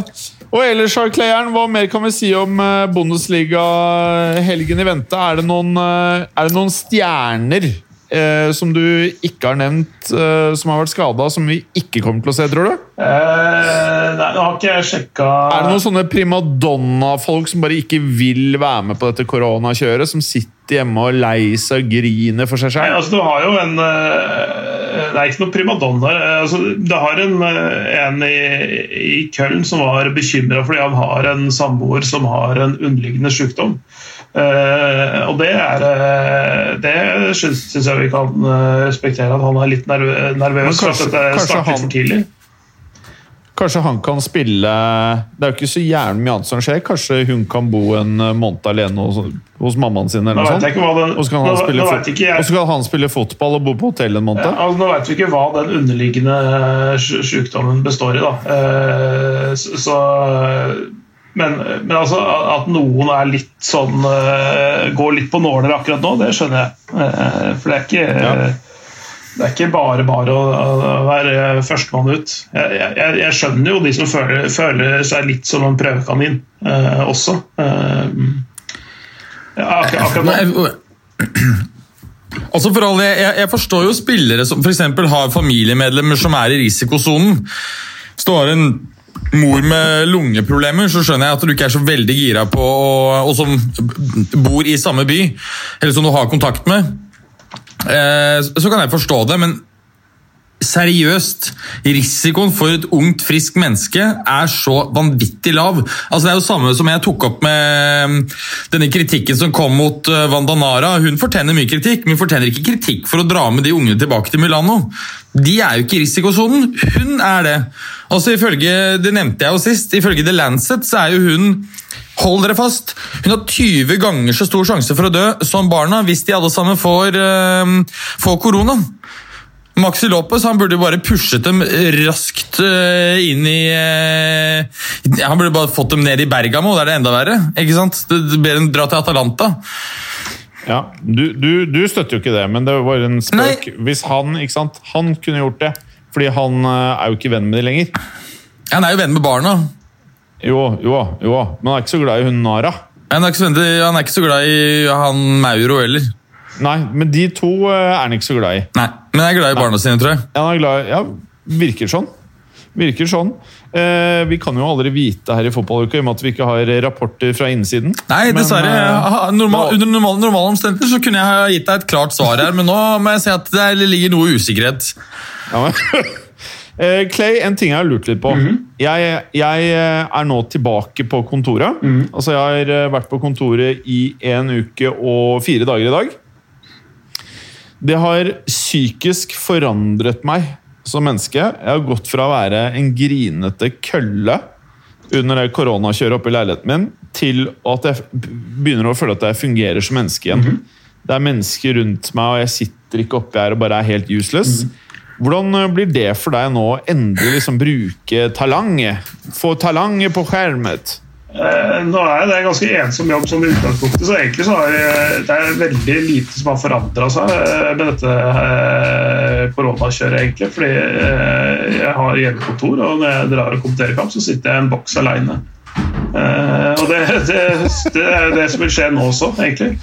Og ellers, Clayeren, hva mer kan vi si om eh, Bundesliga-helgen i vente? Er det noen, eh, er det noen stjerner eh, som du ikke har nevnt, eh, som har vært skada, som vi ikke kommer til å se, tror du? Eh, nei, nå har ikke jeg sjekka Er det noen sånne primadonna-folk som bare ikke vil være med på dette koronakjøret? Som sitter hjemme og lei seg og griner for seg Nei, altså, du har jo en eh, Det er ikke noe primadonna. eh, Altså, det har en, eh, en i, i Köln som var bekymra fordi han har en samboer som har en underliggende sykdom. Uh, og det er eh, Det syns syns jeg vi kan respektere, at han er litt nerv nervøs Men for kanskje- at dette kanskje starter han- for tidlig. Kanskje han kan spille Det er jo ikke så jævlig mye annet som skjer. Kanskje hun kan bo en eh, måned alene hos, hos mammaen sin? Eller noe sånt. den Og så kan, han nå- spille nå jeg- og så kan han spille fotball og bo på hotell en måned? Ja, altså, nå vet vi ikke hva den underliggende sykdommen består i. da. Uh, så, så, men, men altså, at noen er litt sånn uh, Går litt på nåler akkurat nå, det skjønner jeg. Uh, For det er ikke Ja. Det er ikke bare bare å, være førstemann ut. Jeg, jeg, jeg skjønner jo de som føler, føler seg litt som en prøvekanin eh, også. Eh, akkurat, akkurat. Altså for alle, jeg, jeg forstår jo spillere som f.eks. har familiemedlemmer som er i risikosonen. Hvis du har en mor med lungeproblemer, så skjønner jeg at du ikke er så veldig gira på Og som bor i samme by, eller som du har kontakt med. Eh, Så kan jeg forstå det, men seriøst, risikoen for et ungt, friskt menneske er så vanvittig lav. Altså Det er jo samme som jeg tok opp med mm, denne kritikken som kom mot eh, Vandanara. Hun fortjener mye kritikk, men hun fortjener ikke kritikk for å dra med de unge tilbake til Milano. De er jo ikke i risikosonen. Hun er det. Altså ifølge, Det nevnte jeg jo sist. Ifølge The Lancet så er jo hun Hold dere fast! Hun har 20 ganger så stor sjanse for å dø som barna hvis de alle sammen får, eh, får korona. Maxi Lopez han burde jo bare pushet dem raskt eh, inn i eh, Han burde bare fått dem ned i Bergamo, der er det enda verre. ikke sant? Bedre enn dra til Atalanta. Ja, du, du, du støtter jo ikke det, men det var en spøk. Hvis han ikke sant, han kunne gjort det, fordi han er jo ikke venn med de lenger. Han er jo venn med barna. Jo, jo, jo, men han er ikke så glad i hun Nara. Han er ikke så, han er ikke så glad i han Mauro heller. Nei, men de to eh, er han ikke så glad i. Nei, Men jeg er glad i barna sine, tror jeg. Han er glad i Ja, virker sånn. Virker sånn. Eh, vi kan jo aldri vite her i fotballuka, i og med at vi ikke har rapporter fra innsiden. Nei, Men, dessverre. eh, Ha- Normal, under normale, normale omstendigheter så kunne jeg ha gitt deg et klart svar her, men nå må jeg si at det ligger noe usikkerhet. Ja, men. Eh, Clay, en ting jeg har lurt litt på. jeg, jeg eh, er nå tilbake på kontoret. Altså, jeg har eh, vært på kontoret i en uke og fire dager i dag. Det har psykisk forandret meg som menneske. Jeg har gått fra å være en grinete kølle under det koronakjøret oppe i leiligheten min, til at jeg begynner å føle at jeg fungerer som menneske igjen. Det er mennesker rundt meg, og jeg sitter ikke oppi her og bare er helt useless. Hvordan eh, blir det for deg nå å endelig liksom bruke talanget? Få talanget på skjermet? Eh, Nå er det en ganske ensom jobb som utgangspunktet, så egentlig så er det, det er veldig lite som har forandra seg eh, med dette eh, koronakjøret, egentlig. Fordi eh, jeg har hjemmekontor, og når jeg drar og kommenterer kamp, så sitter jeg i en boks aleine. Og det, det, det er det som vil skje nå også, egentlig.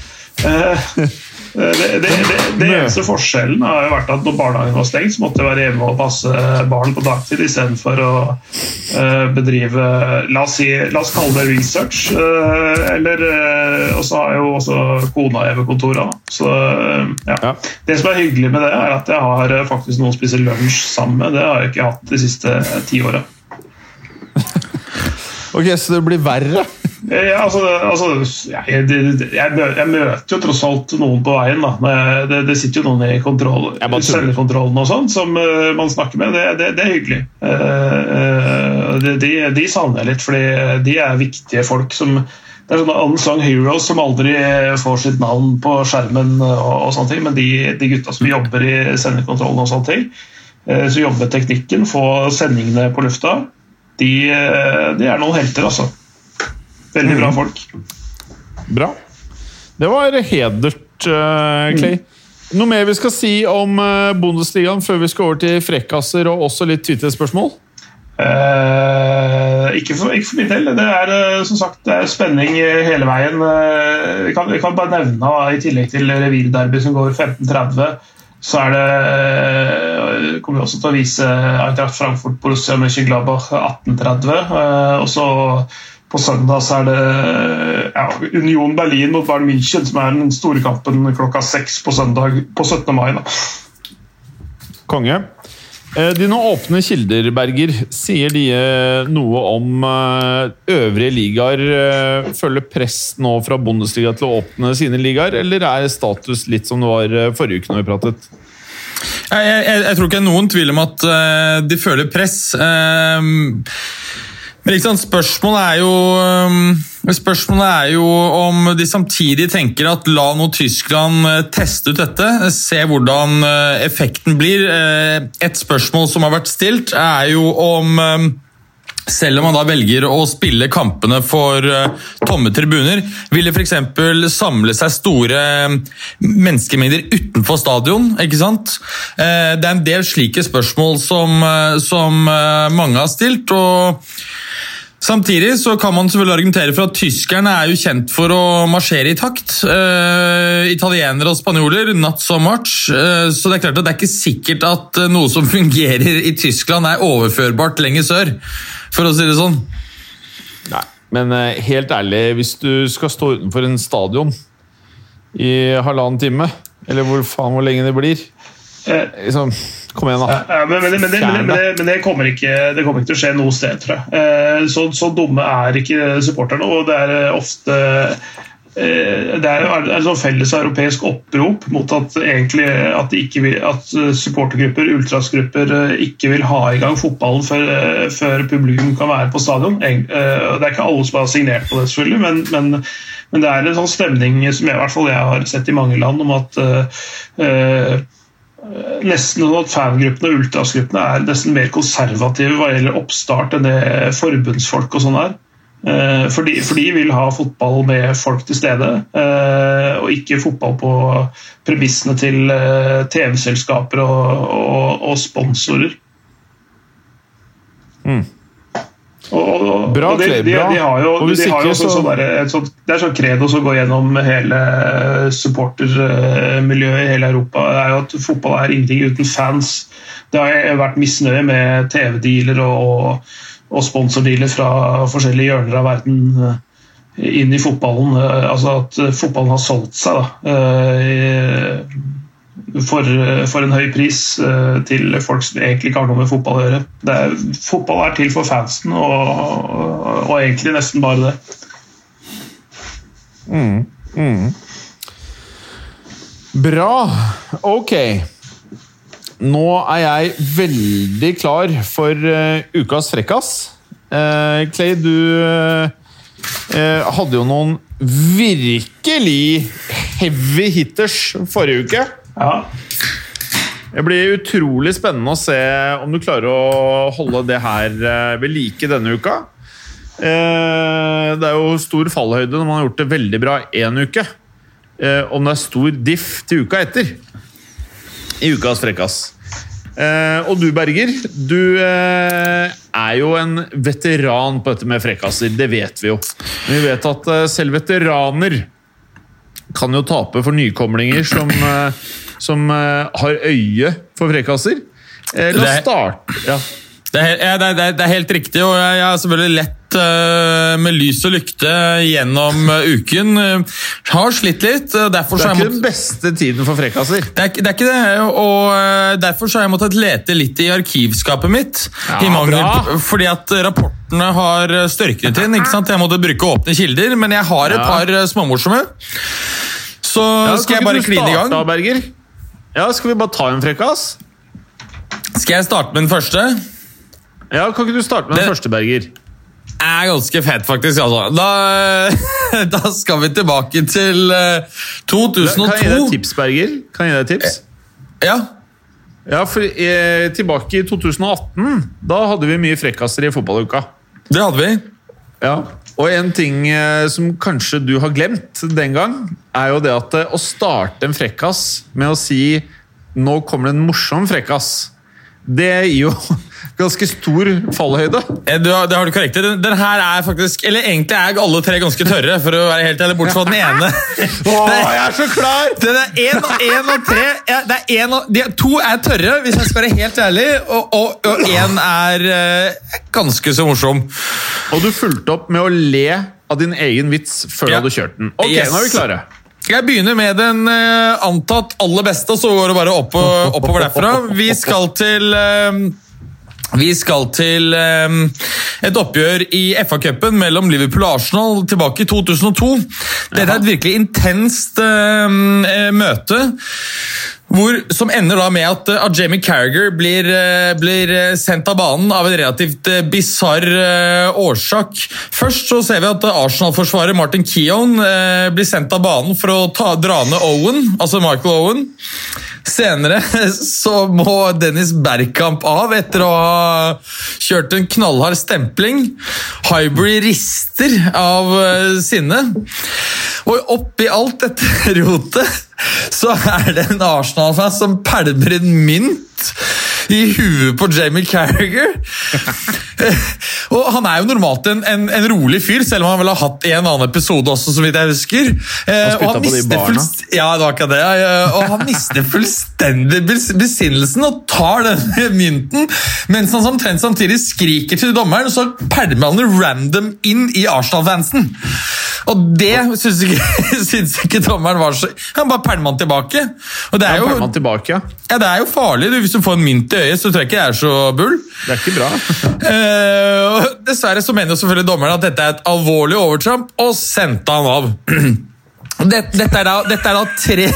Eh, Det, det, det, det eneste forskjellen har jo vært at når barnehagen var stengt, så måtte jeg være hjemme og passe barn på dagtid istedenfor å eh, bedrive la oss, si, la oss kalle det research. eh, eller, og så har jeg jo også kona hjemmekontoret. da. Så ja. Ja. Det som er hyggelig med det, er at jeg har faktisk noen å spise lunsj sammen med. Det har jeg ikke hatt de siste ti åra. Ok, Så det blir verre? Ja, altså, altså jeg, jeg, jeg møter jo tross alt noen på veien. Da. Det, det sitter jo noen i kontroll, Jeg sendekontrollen og sånn som uh, man snakker med. Det, det, det er hyggelig. Uh, eh, de, de, savner jeg litt, fordi de er viktige folk som det er sånne unsung heroes som aldri får sitt navn på skjermen, og, og sånne ting, men de, de gutta som jobber i sendekontrollen, og sånne ting, eh, som jobber med teknikken, få sendingene på lufta, de, eh, de er noen helter, altså. Veldig bra folk. Bra. Det var hedert, uh, Clay. Noe mer vi skal si om uh, Bundesligaen før vi skal over til frekkaser og også litt Twitter-spørsmål? Uh, ikke, for, ikke for min del. Det er uh, som sagt det er spenning eh, hele veien. Eh, vi, kan, vi kan bare nevne, i tillegg til revirderby som går 15.30, så er det eh, kommer vi også til å vise Eintracht Frankfurt Borussia Mönchenglaber 18.30. eh, og så på søndag så er det ja, Union Berlin mot Bayern München, som er den store kampen klokka seks på søndag på 17. mai. Da. Konge. Eh, Dine åpne kilder, Berger, sier de eh, noe om eh, øvrige ligaer følger press nå fra Bundesliga til å åpne sine ligaer, eller er status litt som det var forrige uke når vi pratet? Jeg, jeg, jeg, tror ikke det er noen tvil om at de føler press. Eh, men sant, spørsmålet er jo eh, Spørsmålet er jo om de samtidig tenker at la nå Tyskland eh, teste ut dette, se hvordan eh, effekten blir. Eh, et spørsmål som har vært stilt, er jo om eh, selv om man da velger å spille kampene for eh, tomme tribuner, vil det f.eks. samle seg store eh, menneskemengder utenfor stadion. ikke sant? Eh, det er en del slike spørsmål som, som mange har stilt. og Samtidig så kan man selvfølgelig argumentere for at tyskerne er jo kjent for å marsjere i takt. Uh, italienere og spanjoler not so much. Uh, så det er klart at det er ikke sikkert at noe som fungerer i Tyskland er overførbart lenger sør, for å si det sånn. Nei. Men eh, helt ærlig, hvis du skal stå utenfor en stadion i halvannen time, eller hvor faen hvor lenge det blir Eh, liksom, Kom igjen, da. Ja, men, men, men, men, men, men, det, men det, kommer ikke, det kommer ikke til å skje noe sted, tror jeg. Eh, Så, så dumme er ikke supporterne, og det er ofte det er et sånn felles europeisk opprop mot at, egentlig, at, vil, at supportergrupper, ultrasgrupper, eh, ikke vil ha i gang fotballen før, eh, før publikum kan være på stadion. Eh, Det er ikke alle som har signert på det, selvfølgelig, men, men, men det er en sånn stemning som jeg, hvert fall jeg har sett i mange land, om at eh, eh, nesten sånn at fangruppene og ultrasgruppene er nesten mer konservative hva gjelder oppstart enn det forbundsfolk og sånn er. Eh, for de, for de vil ha fotball med folk til stede, eh, og ikke fotball på premissene til eh, TV-selskaper og, og, og sponsorer. Mm. og, Bra, de, de, de har jo, Og de har jo så- sånn der, et sånt, Det er sånn credo som går gjennom hele supportermiljøet i hele Europa. Det er jo at Fotball er ingenting uten fans. Det har vært misnøye med TV-dealer og, og sponsordealer fra forskjellige hjørner av verden eh, inn i fotballen. Eh, Altså at eh, fotballen har solgt seg da, for, for en høy pris til folk som egentlig ikke har noe med fotball å gjøre. Er, fotball er til for fansen, og, og, og egentlig nesten bare det. Bra. Ok. Nå er jeg veldig klar for uh, ukas frekkas. Uh, Clay, du eh, hadde jo noen virkelig heavy hitters forrige uke. Ja. Det blir utrolig spennende å se om du klarer å holde det her ved like denne uka. Det er jo stor fallhøyde når man har gjort det veldig bra én uke. Om det er stor diff til uka etter. I ukas frekkas. Eh, Og du, Berger, du eh, er jo en veteran på dette med frekkaser. Det vet vi jo. Men vi vet at eh, selv veteraner kan jo tape for nykomlinger som, som har øye for frekkaser. Eh, La oss starte ja. Det er, he- ja, det, er, det er- helt riktig, og jeg har selvfølgelig lett eh, med lys og lykte gjennom eh, uken. Uh, har slitt litt, derfor Det er ikke ikke den beste tiden for frekkaser. Det er, ikke- det er ikke det, og eh, derfor så har jeg måttet lete litt i arkivskapet mitt. Ja, i mangel, fordi at rapportene har eh, størknet inn. ikke sant? Jeg måtte bruke åpne kilder, men jeg har et Ja. par eh, småmorsomme. Så Ja, skal jeg bare kline i gang. Berger? Ja, Skal vi bare ta en frekkas? Skal jeg starte med den første? Ja, Kan ikke du starte med den den første, Berger? Er ganske fett, faktisk. Altså. Da, da skal vi tilbake til 2002. Kan jeg gi deg et tips, Berger? Kan jeg gi deg et tips? Ja, Ja, for eh, Tilbake i 2018 Da hadde vi mye frekkaser i fotballuka. det hadde vi. Ja. Og en ting eh, som kanskje du har glemt den gang, er jo det at eh, å starte en frekkas med å si 'nå kommer det en morsom frekkas', det gir jo ganske stor fallhøyde. Eh, Du, har- det har du korrekt i. Den, den her er faktisk Eller egentlig er alle tre ganske tørre, for å være helt ærlig, bortsett fra den ene. Å, jeg er så klar! Den er én og én og tre ja, det er en og, de, To er tørre, hvis jeg skal være helt ærlig, og, én er eh, ganske så morsom. Og du fulgte opp med å le av din egen vits før Ja. du hadde kjørt den. Ok, Yes. nå er vi klare. Jeg begynner med den eh, antatt aller beste, og så går det bare opp, og- oppover derfra. Vi skal til eh, vi skal til eh, et oppgjør i FA-cupen mellom Liverpool og Arsenal tilbake i 2002. Dette er et virkelig intenst eh, eh, møte. Hvor, som ender da med at, uh, at Jamie Carragher blir, eh, blir eh, sendt av banen av en relativt bisarr eh, årsak. Først så ser vi at Arsenal-forsvarer Martin Keown eh, blir sendt av banen for å ta, dra ned Owen, altså Michael Owen. Senere så må Dennis Bergkamp av etter å ha kjørt en knallhard stempling. Hybrid rister av eh, sinne. Og oppi alt dette rotet så er det en Arsenal-fan som pælmer en mynt i huet på Jamie Carragher. og han er jo normalt en, en, en rolig fyr, selv om han vel har hatt en annen episode også, så vidt jeg husker. Eh, og han mister fullst- Ja, det var ikke det. Og han mister fullstendig besinnelsen og tar denne mynten, mens han omtrent samtidig skriker til dommeren, og så pælmer han random inn i Arsenal-fansen. Og det syns ikke, syns ikke dommeren var så Han bare pælma den tilbake. Og det er jo, tilbake, ja. ja, det er jo farlig. du. Hvis du får en mynt i øyet, så tror jeg ikke det er så bull. Det er ikke bra. uh, dessverre så mener jo selvfølgelig dommeren at dette er et alvorlig overtramp, og sendte han av. Dette, dette, er, da, dette er da tre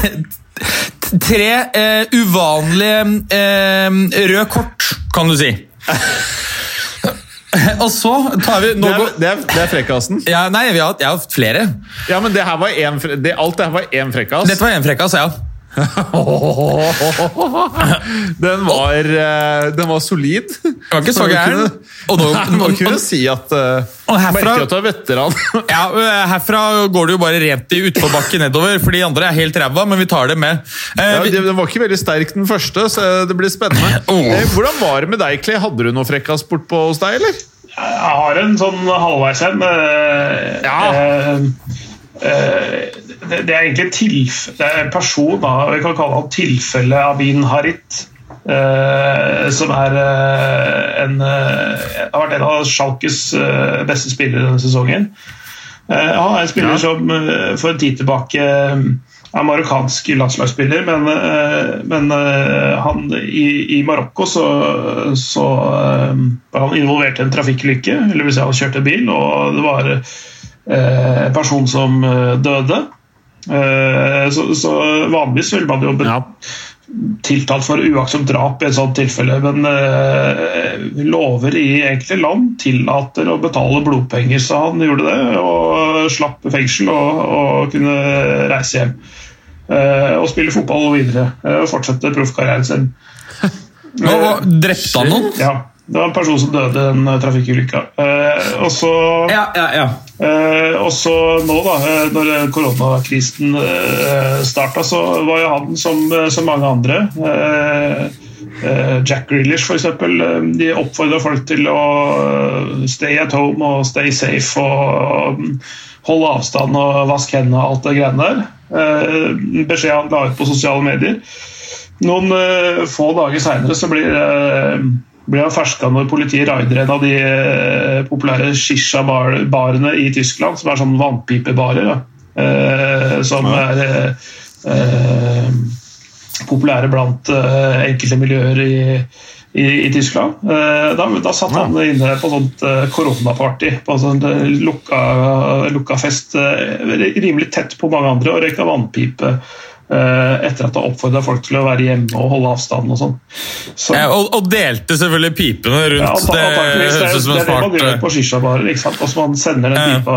Tre uh, uvanlige uh, røde kort, kan du si. Og så tar vi Det er, det er, det er frekkasen. ja, Nei, vi har, jeg har hatt flere. Ja, men det her var en, det, alt det her var én frekkas. Dette var én frekkas, ja. Den var, eh, den var solid. Det var ikke så gæren. Og nå, må du kunne si at uh, Og herfra- Merker at du er veteran. ja, herfra går det jo bare rent i utforbakke nedover, for de andre er helt ræva, men vi tar det med. Eh, Ja, Den var ikke veldig sterk, den første, så det blir spennende. Oh. Eh, Hvordan var det med deg, Clay? Hadde du noe frekkas bortpå hos deg, eller? Jeg har en sånn halvveis en. eh, Ja. eh, eh, det, det er egentlig tilf det er en person, da, vi kan kalle han tilfelle Abin Harit. eh, som er eh, en eh, har vært en av Schalkes eh, beste spillere denne sesongen. Eh, han er en spiller Ja. som eh, for en tid tilbake eh, er marokkansk landslagsspiller, men, eh, men eh, han, i, i Marokko så, så eh, var han involvert i en trafikkulykke. Eller vil si han kjørte bil, og det var eh, en person som eh, døde. Eh, så, så vanligvis ville man jo Ja. tiltalt for uaktsomt drap i et sånt tilfelle, men eh, lover i enkelte land tillater å betale blodpenger, så han gjorde det og slapp fengsel og, og kunne reise hjem. Eh, og spille fotball og videre eh, og fortsette proffkarrieren sin. hva- drepte han noen? Ja, det var en person som døde i den trafikkulykke. trafikkulykka. Eh, og så Ja, ja, ja. Eh, nå, da, eh, når koronakrisen eh, starta, så var jo han som eh, så mange andre eh, eh, Jack Grealish, f.eks. Eh, de oppfordra folk til å eh, stay at home og stay safe og mm, holde avstand og vaske hendene og alt det greiene der. Eh, beskjed han la ut på sosiale medier. Noen eh, få dager seinere så blir, blir han ferska når politiet raider en av de eh, populære shisha-barene i Tyskland, som er sånn vannpipebarer. Eh, som er eh, populære blant eh, enkelte miljøer i, i, i Tyskland. Eh, da, da satt han inne på sånt eh, koronaparty, på sånn lukka, lukka fest, rimelig tett på mange andre, og røyka vannpipe. Eh, Etter at han oppfordra folk til å være hjemme og holde avstand og sånn. Så, Ja, og, og delte selvfølgelig pipene ja, rundt. anta- det det, høres er- ut som det en er det man gjør eh, på shishabarer. ikke sant? Og så man sender den Ja. pipa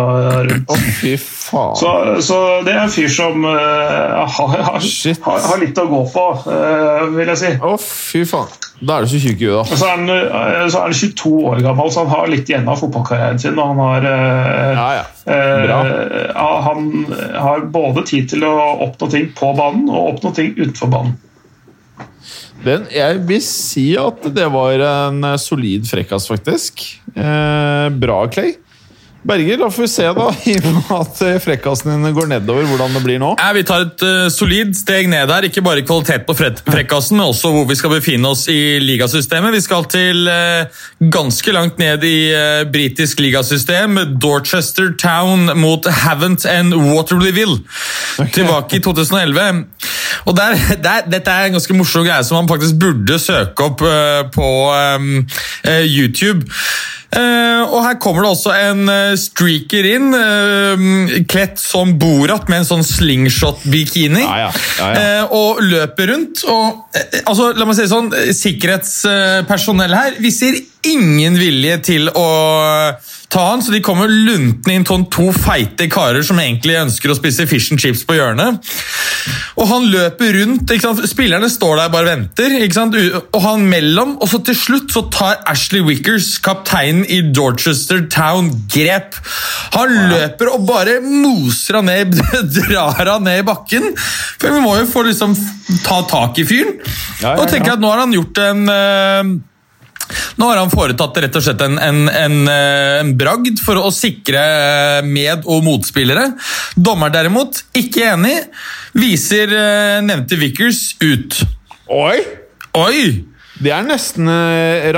rundt. Oh, fy faen. Så, så det er en fyr som uh, har, har, har, har litt å gå på, uh, vil jeg si. Å, fy faen. Da er du så tjukk i huet, da. Så er, han, eh, så er han 22 år gammel, så han har litt igjen av fotballkarrieren sin. Og han har, eh, Ja, ja. Eh, han har både tid til å oppnå ting på banen og oppnå ting utenfor banen. Den, jeg vil si at det var en solid frekkas, faktisk. Eh, bra, Clay. Berger, da får vi se da, i og med at eh, frekkasen din går nedover, hvordan det blir nå. Ja, vi tar et uh, solid steg ned der. Ikke bare kvalitet på fre- frekkasen, men også hvor vi skal befinne oss i ligasystemet. Vi skal til uh, ganske langt ned i uh, britisk ligasystem. Dorchester Town mot Havant and Waterleyville. Tilbake i 2011. Og der, der, Dette er en ganske morsom greie som man faktisk burde søke opp på um, YouTube. Eh, og her kommer det også en eh, streaker inn, eh, kledt som Borat med en sånn slingshot-bikini. Ja, ja, ja, ja. Og løper rundt. Og, altså, la meg si sånn, Sikkerhetspersonell her viser ingen vilje til å ta han, så de kommer luntende inn sånn to feite karer som egentlig ønsker å spise fish and chips på hjørnet. Og han løper rundt, ikke sant? spillerne står der og bare venter, ikke sant? Og han mellom, og så til slutt så tar Ashley Wickers, kapteinen i Dorchester Town, grep. Han løper og bare moser han ned, drar han ned i bakken, for vi må jo få liksom ta tak i fyren. Ja, ja, Og tenker ja. at nå har han gjort en... nå har han foretatt rett og slett en, en, en, eh, en bragd for å sikre eh, med- og motspillere. Dommer derimot, ikke enig, viser eh, nevnte Vickers ut. Oi! Oi! Det er nesten eh,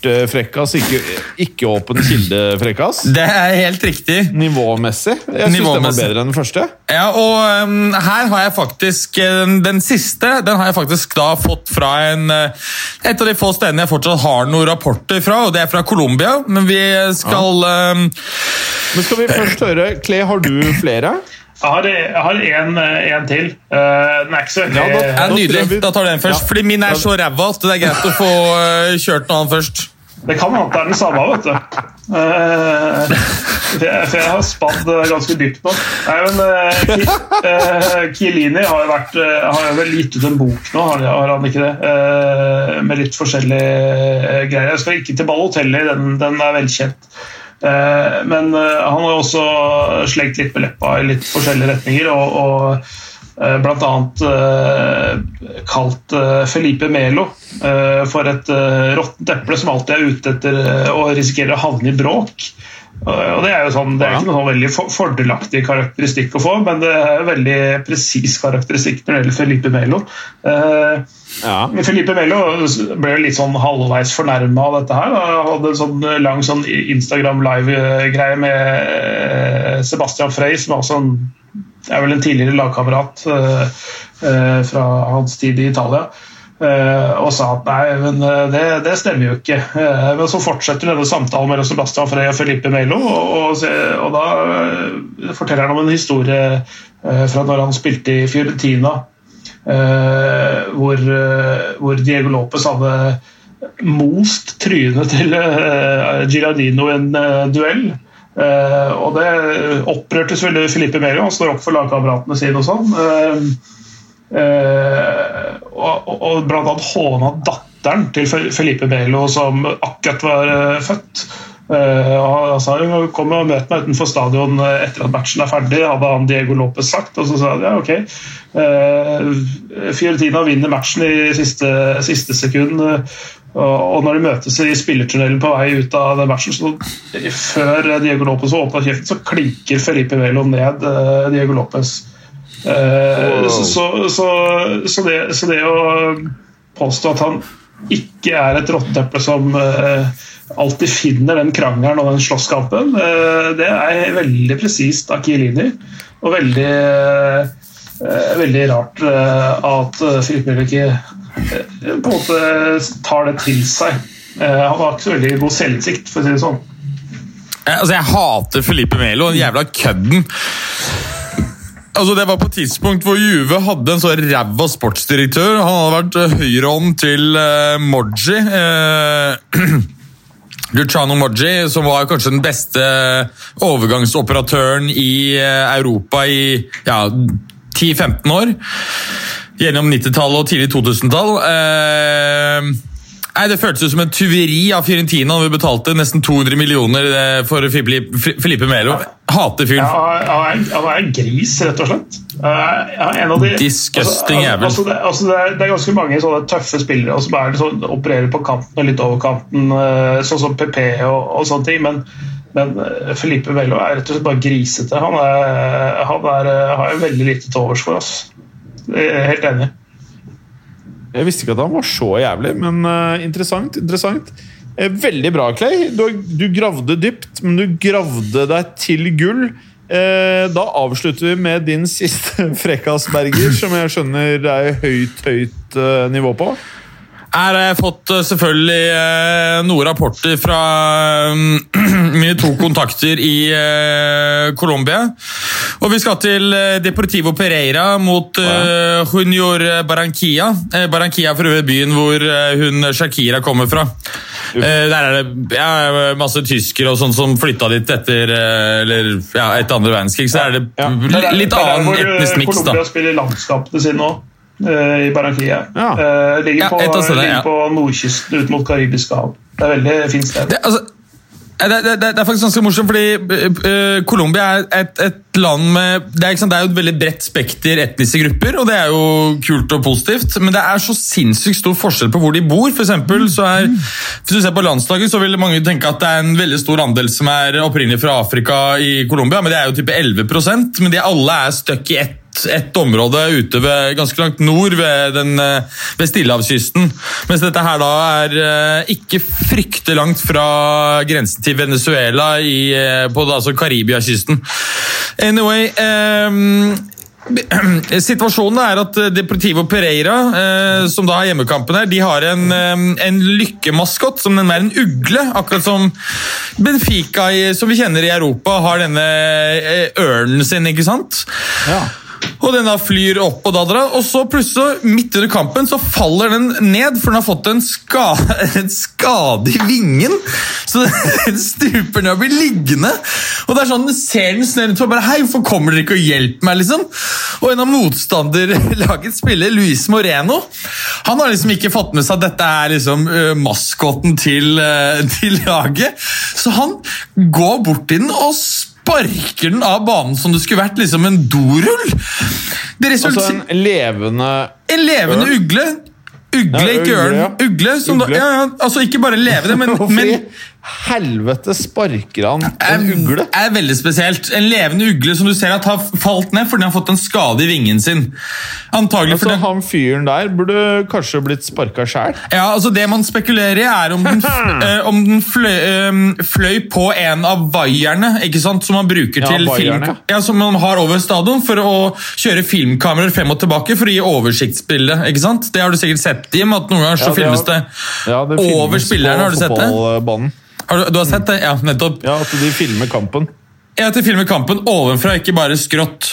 rapportfrekkas, ikke, ikke åpen kilde-frekkas. Det er helt riktig. Nivåmessig. Jeg syns den var bedre enn den første. Ja, og um, her har jeg faktisk eh, Den siste den har jeg faktisk da fått fra en eh, Et av de få stedene jeg fortsatt har noen rapporter fra, og det er fra Colombia. Men vi skal um, Men skal vi først høre Kle, har du flere? Jeg har, én en, en til. Uh, den er ikke så veldig Ja, da- Nydelig. Da tar du den først. Ja. Fordi min er så ræva at det er greit å få eh, kjørt noen annen først. Det kan hende det er den samme, vet du. Uh, for, jeg, har spadd ganske dypt nå. Nei, men uh, Ki, uh, Chiellini har, vært, har vel gitt ut en bok nå, har, har han ikke det? med litt forskjellige greier. Jeg skal ikke til Balotelli, den, den er velkjent. Men han har også slengt litt med leppa i litt forskjellige retninger. og, og Eh, Bl.a. Eh, kalt eh, Felipe Melo for et råttent eple som alltid er ute etter å risikere å havne i bråk. Og Det er jo sånn, det er ikke noen sånn veldig fordelaktig karakteristikk å få, men det er en veldig presis karakteristikk når det gjelder Felipe Melo. Ja. Felipe Melo ble litt sånn halvveis fornærma av dette her. Han hadde en sånn lang sånn Instagram live-greie med Sebastian Frey, som er også en er vel en tidligere lagkamerat uh, uh, fra hans tid i Italia. Uh, og sa at nei, men det, det stemmer jo ikke. men så fortsetter denne samtalen mellom Sebastian Frey og Felipe Melo, og, og, da forteller han om en historie fra når han spilte i Fiorentina, hvor, hvor, Diego Lopez hadde most trynet til Girardino i en duell. Og det opprørte selvfølgelig Felipe Melo, han står opp for lagkameratene sine og sånn. Uh, uh, og, og annet håna datteren til Felipe Melo, som akkurat var født. Uh, sa jo, kom og møt meg utenfor stadion etter at matchen er ferdig, hadde han Diego Lopez sagt. Og så sa han ja, ok. Uh, Fiorentina vinner matchen i siste, siste sekund. Uh, og når de møtes i spillertunnelen på vei ut av den matchen, så før Diego Lopez åpner kjeften, så klinker Felipe Melo ned uh, Diego Lopez. Wow. så, så, så, det, så, det, å påstå at han ikke er et rotteeple som uh, alltid finner den krangelen og den slåsskampen, det er veldig presist av Kielini. Og veldig, veldig rart at Filip Velo ikke på en måte tar det til seg. Eh, han har ikke så veldig god selvinnsikt, for å si det sånn. Eh, altså, jeg hater Felipe Melo, den jævla kødden. Altså, Det var på et tidspunkt hvor Juve hadde en så ræva sportsdirektør. Han hadde vært eh, høyrehånden til eh, Moji. Eh, Luciano Moggi, som var kanskje den beste overgangsoperatøren i Europa i ja, 10-15 år gjennom 90-tallet og tidlig 2000-tall. Eh, Nei, Det føltes ut som en tyveri av Fiorentina når vi betalte nesten 200 millioner eh, for Filipe Melo. Hater fyren. Ja, han er en gris, rett og slett. Ja, de, Disgusting jævel. Altså, altså, det, altså det, er, det, er, ganske mange sånne tøffe spillere som er, sånn, opererer på kanten og litt over kanten, eh, sånn som PP og, og sånne ting. men men eh, Felipe Melo er rett og slett bare grisete. Han, er, han er, har veldig lite til overs for oss. Helt enig. Jeg visste ikke at han var så jævlig, men uh, interessant. interessant. Eh, veldig bra, Clay. Du, du, gravde dypt, men du gravde deg til gull. Eh, da avslutter vi med din siste frekkasberger, som jeg skjønner det er høyt, høyt uh, nivå på. Jeg har fått eh, selvfølgelig noen rapporter fra mine to kontakter i uh, Colombia. Og vi skal til Deportivo Pereira mot Junior Barranquilla. Barranquilla for øvrig byen hvor hun Shakira kommer fra. Der er det ja, masse tyskere og sånn som flytta dit etter eller, ja, etter andre verdenskrig. Så er det litt annen etnisk miks. Colombia spiller landskapene sine nå. Eh, i Barranquilla. Ja. Uh, ligger på, ja, ligger på nordkysten ut mot Karibiske hav. Det er veldig fint sted. Det, altså, det, det, det, er faktisk ganske morsomt, fordi uh, Colombia er et, et, land med det er, sant, det er, jo et veldig bredt spekter etniske grupper, og det er jo kult og positivt. Men det er så sinnssykt stor forskjell på hvor de bor. For eksempel, så er, hvis du ser på landslaget, så vil mange tenke at det er en veldig stor andel som er opprinnelig fra Afrika i Colombia, men det er jo type 11% Men de alle er stuck i ett et område ute ved, ganske langt nord ved, den, eh, ved Stillehavskysten. Mens dette her da er eh, ikke fryktelig langt fra grensen til Venezuela i, eh, på altså Karibia-kysten. Anyway um, Situasjonen er at Deportivo Pereira, som da har hjemmekampen her, de har en, en lykkemaskot som den er en ugle. Akkurat som Benfica, som vi kjenner i Europa, har denne ørnen sin, ikke sant? Ja. Og den da flyr opp og dadra, og så plutselig, midt under kampen, så faller den ned, for den har fått en, ska en skade i vingen. Så den stuper ned og blir liggende. Og det er sånn, ser den snør ut og bare Hei, hvorfor kommer dere ikke og hjelper meg, liksom? Og en av motstanderlagets spiller, Luis Moreno, han har liksom ikke fått med seg at dette er liksom uh, maskoten til, uh, til laget. Så han går bort til den og sparker den av banen som det skulle vært liksom en dorull. Det Altså en levende en levende Ørn? ugle. Ugle, Ja, ikke ugle, ørn. ja. Ugle, som Ugle. Da, ja, ja, altså Ikke bare levende, men, men helvete sparker han en ugle? ugle? er veldig spesielt. En levende ugle som du ser at har falt ned fordi han har fått en skade i vingen sin. Antagelig Altså, fordi han fyren der burde kanskje blitt sparka sjæl. Ja, altså Det man spekulerer i, er om den, eh, om den fløy, øh, fløy på en av vaierne ikke sant, som man bruker Ja, til film, ja, som man har over stadion for å kjøre filmkameraer frem og tilbake for å gi oversiktsbilde. ikke sant? Det har du sikkert sett, Jim, at noen ganger så Ja, det filmes det Ja, det filmes over spilleren. Har du sett det? Har du, du har sett det? Ja, nettopp. Ja, at de filmer kampen. Ja, til filmer kampen ovenfra, ikke bare skrått.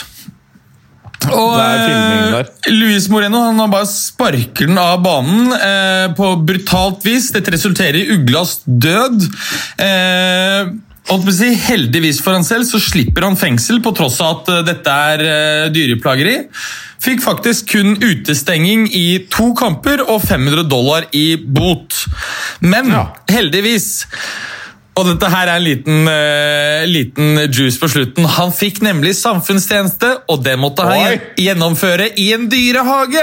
Og eh. Luis Moreno han har bare sparker den av banen eh, på brutalt vis. Dette resulterer i uglas død. Eh, si, heldigvis for han selv så slipper han fengsel, på tross av at eh, dette er eh, dyreplageri. Fikk faktisk kun utestenging i to kamper og 500 dollar i bot. Men Ja. heldigvis og dette her er en liten, uh, liten juice på slutten. Han fikk nemlig samfunnstjeneste, og det måtte han Oi. gjennomføre i en dyrehage!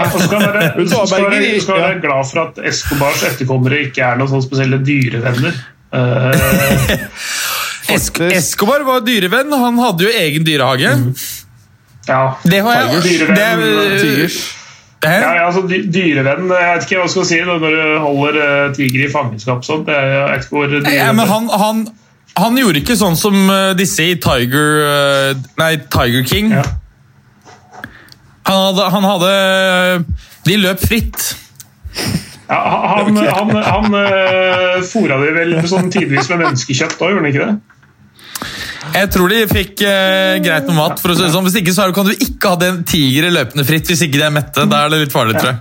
Og så skal være, du så skal være, skal være glad for at Escobars etterkommere ikke er noen sånn spesielle dyrevenner. Eh, Esk Escobar var dyrevenn, han hadde jo egen dyrehage. ja. Det har jeg Tigers. det Tigers. Ja, ja, altså Dyrevenn Jeg vet ikke hva jeg skal si når du holder uh, tiger i fangenskap. sånn Det er, jeg vet ikke hvor Ja, men han, han, han gjorde ikke sånn som eh, disse i Tiger eh, Nei, Tiger King. ja. Han hadde, han hadde De løp fritt. Ja, han han, han, han uh, fôra de vel sånn tidvis med menneskekjøtt òg, gjorde han ikke det? Jeg tror de fikk eh, greit med mat. for å si det sånn. Hvis ikke så kan du ikke ha den tigre løpende fritt hvis ikke de er mette. Da er det litt farlig, tror jeg.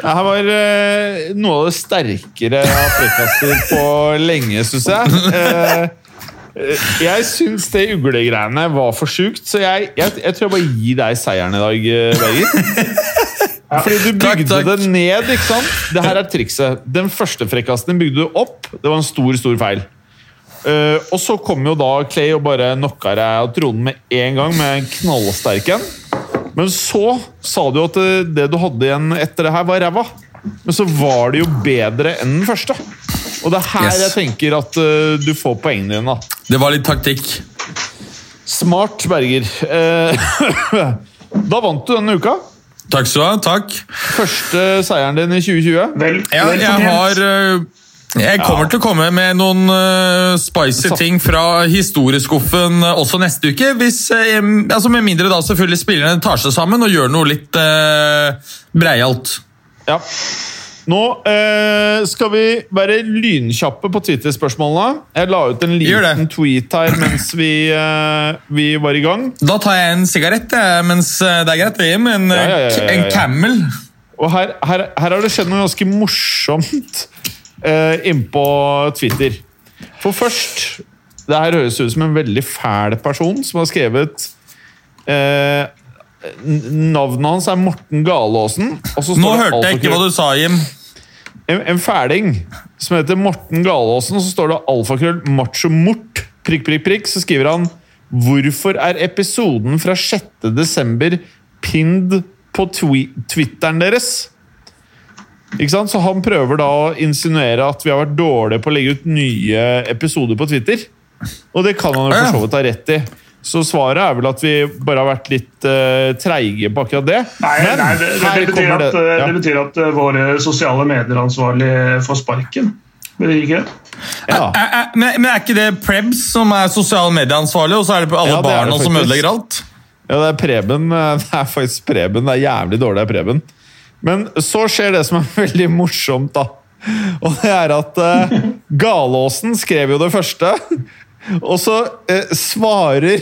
Det her var eh, noe av det sterkere jeg har frekkaster på lenge, syns jeg. Eh, eh, jeg syns det uglegreiene var for sjukt, så jeg, jeg, jeg tror jeg bare gir deg seieren i dag, Berger. Ja. Fordi du Takk, bygde takk. det ned, ikke sant? Det her er trikset. Den første frekkasten bygde du opp. Det var en stor, stor feil. Eh, og så kom jo da Clay og bare knocka deg av tronen med en gang med en knallsterk en. Men så sa du at det, du hadde igjen etter det her, var ræva. Men så var det jo bedre enn den første. Og det er her Yes. jeg tenker at uh, du får poengene dine. da. Det var litt taktikk. Smart, Berger. Uh, da vant du denne uka. Takk skal du ha. Takk. Første seieren din i 2020. Vel, Ja, jeg har øh, Jeg kommer til å komme med noen uh, spicy ting fra historieskuffen uh, også neste uke. Hvis, uh, altså Med mindre da selvfølgelig spillerne tar seg sammen og gjør noe litt uh, breialt. Ja. Nå skal vi være lynkjappe på Twitter-spørsmålene. Jeg la ut en liten tweet her mens vi, vi var i gang. Da tar jeg en sigarett mens det er greit. Jim. En, Ja, ja, ja, ja, ja. en Camel. Og her, her, her har det skjedd noe ganske morsomt eh, innpå Twitter. For først Det her høres ut som en veldig fæl person som har skrevet eh, Navnet hans er Morten Galaasen. og så står Nå hørte jeg ikke hva du sa, Jim. en, en fæling som heter Morten Galaasen, så står det alfakrøll macho mort, prikk, prikk, prikk, så skriver han Hvorfor er episoden fra 6. desember pinned på twi Twitteren deres? Ikke sant? Så han prøver da å insinuere at vi har vært dårlige på å legge ut nye episoder på Twitter. Og det kan han jo for så vidt ha rett i. Så svaret er vel at vi bare har vært litt uh, treige på akkurat det. Nei, Men nei det, det, det, betyr at, det eh, ja. det betyr at uh, våre sosiale medier-ansvarlige får sparken. Betyr ikke det? ja. Er, er, men, men er ikke det Prebz som er sosiale medieansvarlig, og så er det alle Ja, det det barna som ødelegger alt? Ja, det er Preben. eh, Det er faktisk Preben. Det er jævlig dårlig av Preben. Men så skjer det som er veldig morsomt, da. Og det er at uh, Galåsen skrev jo det første. Og så eh, svarer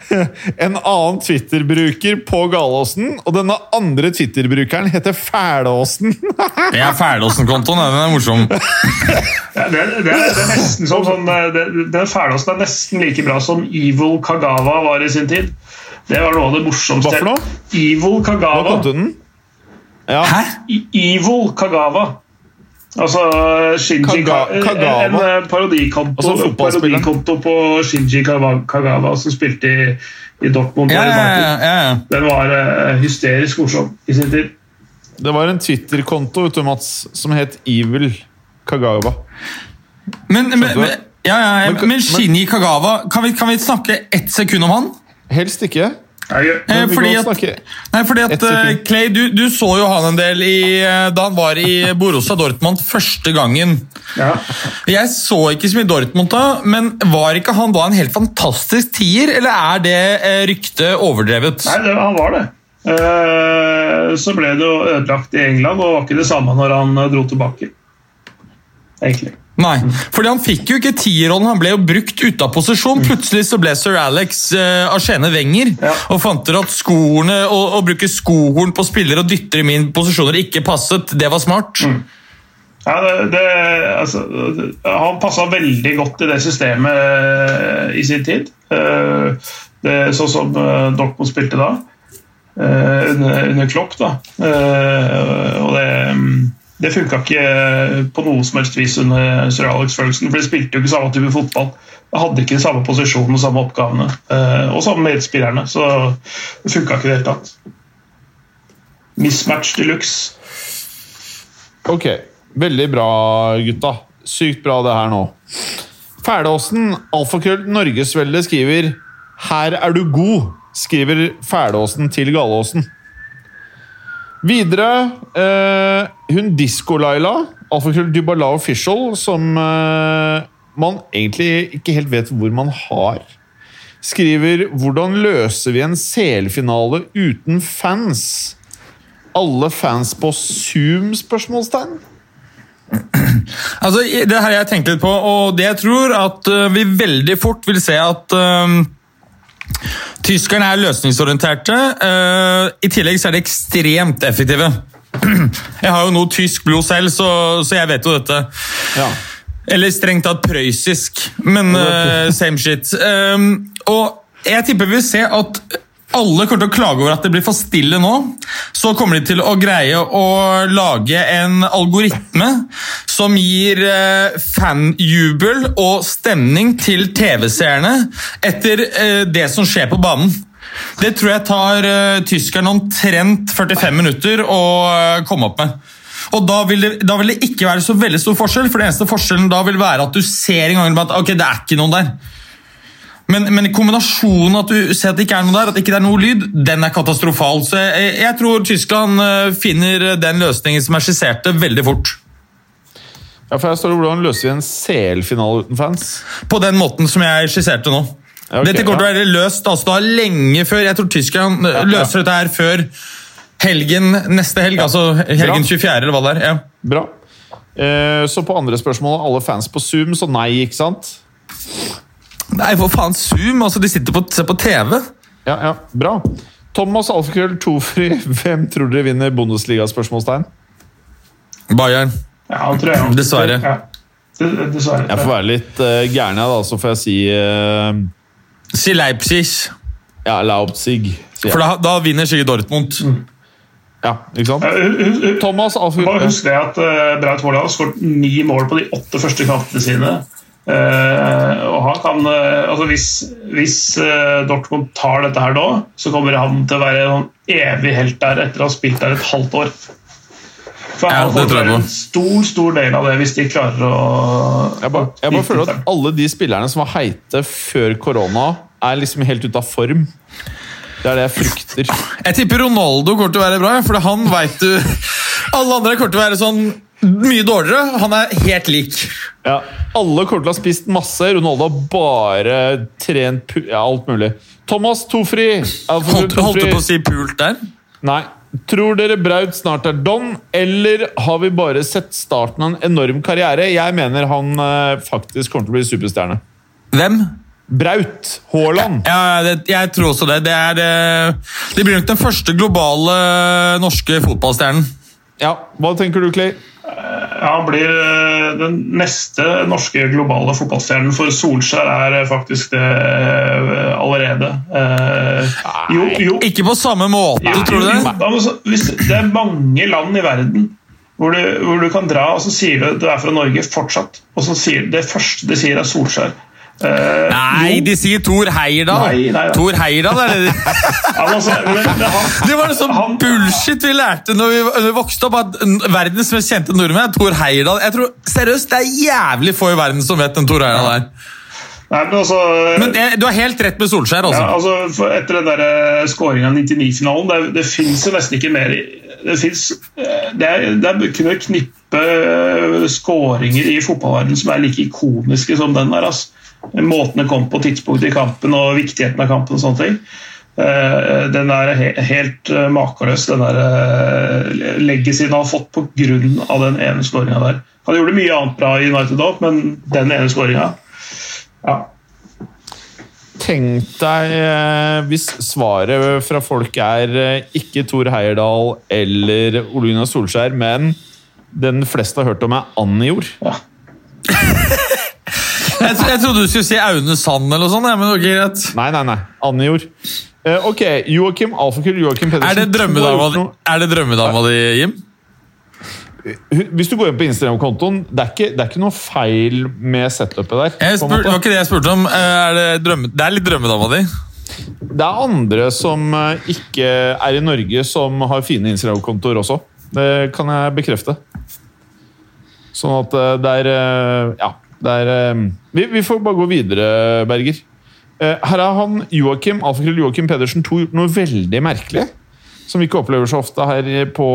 en annen Twitter-bruker på Galåsen, og denne andre Twitter-brukeren heter Fælåsen. Det er Fælåsen-kontoen, den er morsom. Ja, det, det, det er nesten som sånn eh, det, Den Fælåsen er nesten like bra som Evil Kagawa var i sin tid. Det var noe av det morsomste. Hva for noe? Evil Kagawa. kalte du den? Ja. Hæ? Evil Kagawa. Altså Shinji Kaga- Kagawa? En eh, parodikonto, Altså parodikonto på Shinji Kagawa som spilte i, i Dortmund. Ja, ja, ja, ja. Den var eh, hysterisk morsom i sin tid. Det var en Twitter-konto Mats, som het Evil Kagawa. Men, men, men, ja, ja, ja, Men- men Shinji Kagawa, kan vi, kan vi snakke ett sekund om han? Helst ikke. Eh, vi fordi at, nei, fordi at Clay, du, du så jo han en del i, eh, da han var i Borussia Dortmund første gangen. Ja. Jeg så ikke så mye Dortmund da, men var ikke han da en helt fantastisk tier, eller er det eh, ryktet overdrevet? Nei, det, han var det. Eh, så ble det jo ødelagt i England, og var ikke det samme når han dro tilbake. Egentlig. Nei, fordi han fikk jo ikke tierrollen, han ble jo brukt ute av posisjon. Plutselig så ble sir Alex uh, Arsene Wenger Ja. og fant ut at skoene, å, å bruke skohorn på spillere og dytter i mine posisjoner ikke passet, det var smart. Ja, det, det, altså, han passa veldig godt i det systemet eh, i sin tid. Eh, det, sånn som Dortmund spilte da, under, under Klopp. Da. Og det, mm, det funka ikke på noe som helst vis under sir Alex Ferguson, for de spilte jo ikke samme type fotball. De hadde ikke samme posisjon og samme oppgavene, eh, og samme medspillerne, så det funka ikke i det hele tatt. Mismatch de luxe. Ok, veldig bra, gutta. Sykt bra det her nå. Fælåsen, alfakrøll Norgesvelde skriver 'Her er du god', skriver Fælåsen til Galåsen. Videre eh, hun Disko-Laila, alfakrøll Dybala Official, som eh, man egentlig ikke helt vet hvor man har, skriver 'Hvordan løser vi en CL-finale uten fans?' Alle fans på Zoom? spørsmålstegn? Altså, Det har jeg tenkt litt på, og det jeg tror at øh, vi veldig fort vil se at øh, tyskerne er løsningsorienterte. øh, I tillegg så er de ekstremt effektive. Jeg har jo noe tysk blod selv, så, så jeg vet jo dette. Ja. Eller strengt tatt prøyssisk, men uh, same shit. Um, og jeg tipper vi vil se at alle kommer til å klage over at det blir for stille nå. Så kommer de til å greie å lage en algoritme som gir eh, fanjubel og stemning til TV-seerne etter eh, det som skjer på banen. Det tror jeg tar eh, tyskerne omtrent 45 minutter å komme opp med. Og da vil, det, da vil det ikke være så veldig stor forskjell, for det eneste forskjellen da vil være at du ser en gang at ok, det er ikke noen der. Men, men kombinasjonen at du ser at det ikke er noe der, at det ikke er noe lyd, den er katastrofal. Så jeg, jeg tror Tyskland eh, finner den løsningen som er skisserte, veldig fort. Ja, for her står det hvordan løser vi en CL-finale uten fans? På den måten som jeg skisserte nå. Ja, okay, dette kommer til å være løst altså da lenge før Jeg tror Tyskland eh, Ja, ja. løser dette her før helgen neste helg. altså helgen 24., eller hva det er. Ja. Bra. Eh, så på andre spørsmål alle fans på Zoom, så nei, ikke sant? Nei, for faen, Zoom! altså De sitter på, ser på TV. Ja, ja, bra. Thomas Alfkrøll Tofri, hvem tror dere vinner Bundesliga? spørsmålstegn? Bayern. Ja, tror jeg. Dessverre. Ja. Dessverre. Jeg får være litt uh, gæren, jeg, da, så får jeg si uh, Si Leipzig. ja, Leipzig. For da, da vinner sikkert Dortmund. Ja, ikke sant? Uh, Thomas Bare husk det at uh, Braut Haaland har skåret ni mål på de åtte første kampene sine. Eh, og han kan, uh, altså Hvis, hvis uh, Dortmund tar dette her nå, så kommer han til å være en evig helt der etter å ha spilt der et halvt år. For Ja, han det får en stor stor del av det hvis de klarer å Jeg bare, jeg bare føler at alle de spillerne som var heite før korona, er liksom helt ute av form. Det er det jeg frykter. Jeg tipper Ronaldo kommer til å være bra, for han vet du Alle andre kommer til å være sånn mye dårligere. Han er helt lik. Ja, Alle kommer til å ha spist masse. Ronaldo har bare trent ja, alt mulig. Thomas Tofri. Holdt, holdt du på å si pult der? Nei. Tror dere Braut snart er don, eller har vi bare sett starten av en enorm karriere? Jeg mener han eh, faktisk kommer til å bli superstjerne. Hvem? Braut Haaland. Ja, det, jeg tror også det. Det, er, eh, det blir nok den første globale eh, norske fotballstjernen. Ja, Hva tenker du, Clay? Ja, Han blir eh, den neste norske globale fotballstjernen, for Solskjær er eh, faktisk det eh, allerede. Jo, jo. Ikke på samme måte, Jo, tror du det? ja, men så- hvis det er mange land i verden hvor du, hvor du kan dra, og så sier du at du er fra Norge fortsatt, og så sier det første de sier, er Solskjær. Eh, Nei, de sier Thor Heyerdahl. Nei, nei, nei. Thor Heyerdahl er det de Ja, altså, Det var sånn Han- bullshit vi lærte når vi, når vi vokste opp, at verdens mest kjente nordmenn er Thor Heyerdahl. Jeg tror, seriøst, Det er jævlig få i verden som vet hvem Thor Heyerdahl er. Nei, men altså, Men jeg, du har helt rett med Solskjær. ja, altså. altså for Etter den der skåringa i 99-finalen Det, det fins jo nesten ikke mer Det finnes, eh, det er, det er kun et knippe eh, skåringer i fotballverdenen som er like ikoniske som den der. Altså. Måten det kom på tidspunktet i kampen og viktigheten av kampen og sånne ting. Eh, Den er he helt eh, makeløs, den der eh, legacyen han har fått pga. den ene skåringa der. Han gjorde mye annet bra i United òg, men den ene skåringa ja. Tenk deg hvis svaret fra folk er ikke Thor Heierdal eller Ole Gunnar Solskjær, men den fleste har hørt om, er Ann i jord. ja. Jeg, jeg trodde du skulle si Aune Sand eller noe sånt. men ikke greit. Nei, nei, nei. Annijord. Uh, ok, Joakim Alfakull, Joakim Pedersen. Er det drømmedama di, noe- det drømmedama di, Jim? Hvis du går inn på Instagram-kontoen, det, det er ikke noe feil med setupet der. Jeg på spur, det var ikke det jeg spurte om. Eh, Er det, drømme, det er litt drømmedama di. Det er andre som eh, ikke er i Norge, som har fine Instagram-kontoer også. Det kan jeg bekrefte. Sånn at eh, det er eh, Ja. Det er, eh, vi, vi får bare gå videre, Berger. Eh, Her har han Joakim Alfakrøll Joakim Pedersen to gjort noe veldig merkelig. Som vi ikke opplever så ofte her på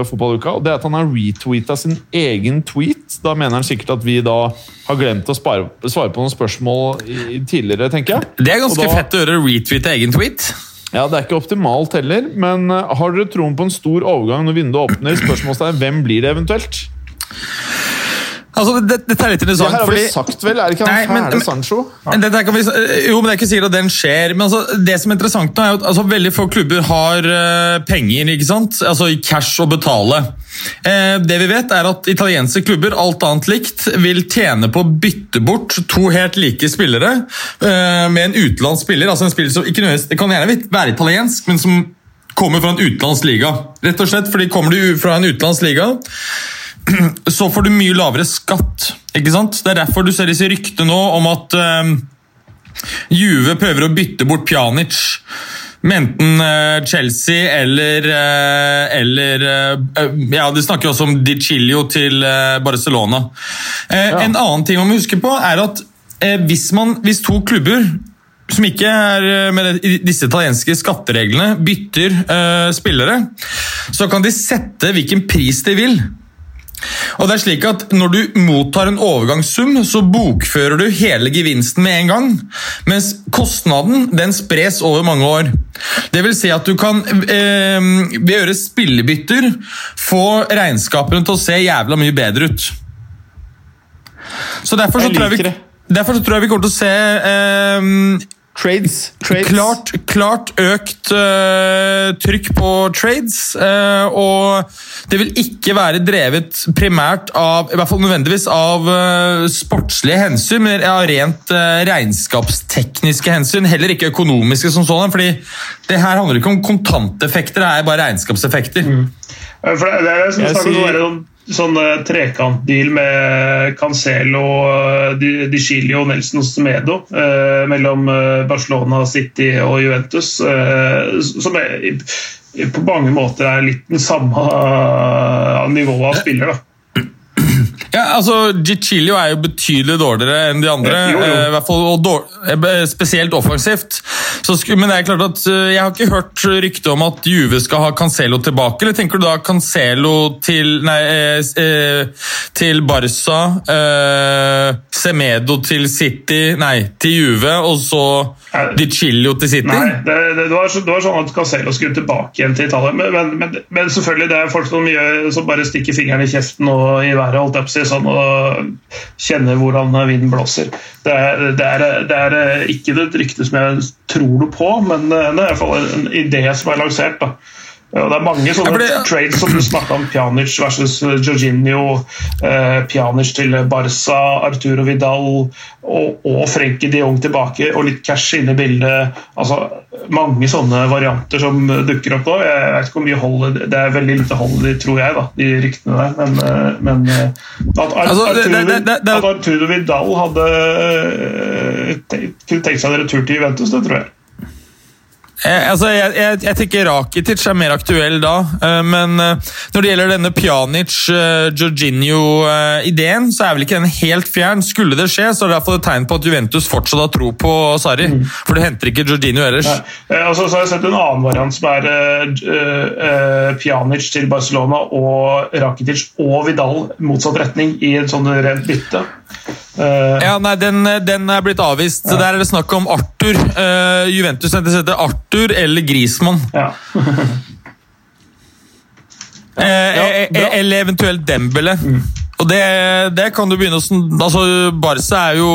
eh, fotballuka. og Det er at han har retweeta sin egen tweet. Da mener han sikkert at vi da har glemt å spare, svare på noen spørsmål tidligere, tenker jeg. Det er ganske da- fett å gjøre retweet egen tweet. Ja, Det er ikke optimalt heller, men har dere troen på en stor overgang når vinduet åpner? Spørsmålstegn, Hvem blir det eventuelt? Altså, det, Dette er litt interessant. Det her har vi fordi sagt, vel? Er det ikke han Nei, men- men- Sancho? Men her kan vi, jo, men Det er ikke sikkert at den skjer. men altså, Det som er interessant nå er at altså, Veldig få klubber har uh, penger ikke sant? Altså i cash å betale. Uh, det vi vet er at Italienske klubber alt annet likt, vil tjene på å bytte bort to helt like spillere uh, med en utenlandsk spiller. altså en spiller som ikke nødvendigvis, Det kan gjerne være italiensk, men som kommer fra en utenlandsk liga. Rett og slett, fordi Kommer du fra en utenlandsk liga, så får du mye lavere skatt. ikke sant? Det er derfor du ser disse ryktene nå om at eh, Juve prøver å bytte bort Pjanic med enten uh, Chelsea eller, uh, eller uh, ja, De snakker også om Di Chilio til Barcelona. Ja. En annen ting man må huske på, er at hvis, man, hvis to klubber som ikke er med disse italienske skattereglene, bytter spillere, så kan de sette hvilken pris de vil. Og det er slik at Når du mottar en overgangssum, så bokfører du hele gevinsten med en gang. Mens kostnaden den spres over mange år. Det vil si at du kan eh, ved å gjøre spillebytter få regnskapene til å se jævla mye bedre ut. Så Derfor så, tror jeg, vi, derfor så tror jeg vi kommer til å se eh, Trades. Trades. Klart, klart økt uh, trykk på trades, Uh, og det vil ikke være drevet primært av, i hvert fall nødvendigvis av uh, sportslige hensyn, men av rent regnskapstekniske hensyn, heller ikke økonomiske som sådan, fordi det her handler ikke om kontanteffekter, det er bare regnskapseffekter. Mm. For det, det er som Jeg sier- å være sånn, eh, trekantdeal med Cancelo, eh, Di Chilio og Nelson Semedo eh, mellom eh, Barcelona, City og Juventus, eh, som er, på mange måter er litt den samme nivået av spiller. da. Ja, altså, Gicilio er jo betydelig dårligere enn de andre, Jo, jo. eh, i hvert fall, og dår, eh, spesielt offensivt. Så, men det er klart at eh, jeg har ikke hørt rykte om at Juve skal ha Cancelo tilbake. Eller tenker du da Cancelo til, nei, eh, eh, til Barca, eh, Semedo til City, nei, til Juve, og så Nei. Gicilio til City? Nei, det, det, det, var, så- det var sånn at Casello skulle tilbake igjen til Italia. Men, men, men, men selvfølgelig, det er folk som, gjør, som bare stikker fingeren i kjeften og i været. holdt leser sånn og kjenner hvordan vinden blåser. Det er, det er, det er ikke et rykte som jeg tror noe på, men det er i hvert fall en idé som er lansert. da. Ja, det er mange sånne Ja, trades som du snakka om. Pjanic versus Jorginho. Eh, Pjanic til Barca, Arturo Vidal og, og Frenkie de Jong tilbake. Og litt cash inne i bildet. Altså, mange sånne varianter som dukker opp nå. Jeg vet ikke hvor mye hold Det er veldig lite hold i, tror jeg, da, de ryktene der. Men, eh, men eh, at, Ar Altså, det- Arturo, det- det- at Arturo Vidal hadde eh, kunne tenkt seg en retur til Juventus, det tror jeg. Eh, altså, jeg, jeg, jeg tenker Rakitic er mer aktuell da, eh, men eh, når det gjelder denne Pjanic-Jorginho-ideen, så er vel ikke den helt fjern. Skulle det skje, så er det fall et tegn på at Juventus fortsatt har tro på Sarri. For du henter ikke Jorginho ellers. Eh, og så så har jeg sett en annen variant som er uh, uh, Pjanic til Barcelona og Rakitic og Vidal motsatt retning i et sånt rent bytte. Eh, Ja, nei, den, den er blitt avvist. Så Der er det snakk om Arthur. Uh, Juventus heter Arthur eller Grismann. ja. ja, eh, eller eventuelt Dembele. Og det, det kan du begynne å altså Barca er jo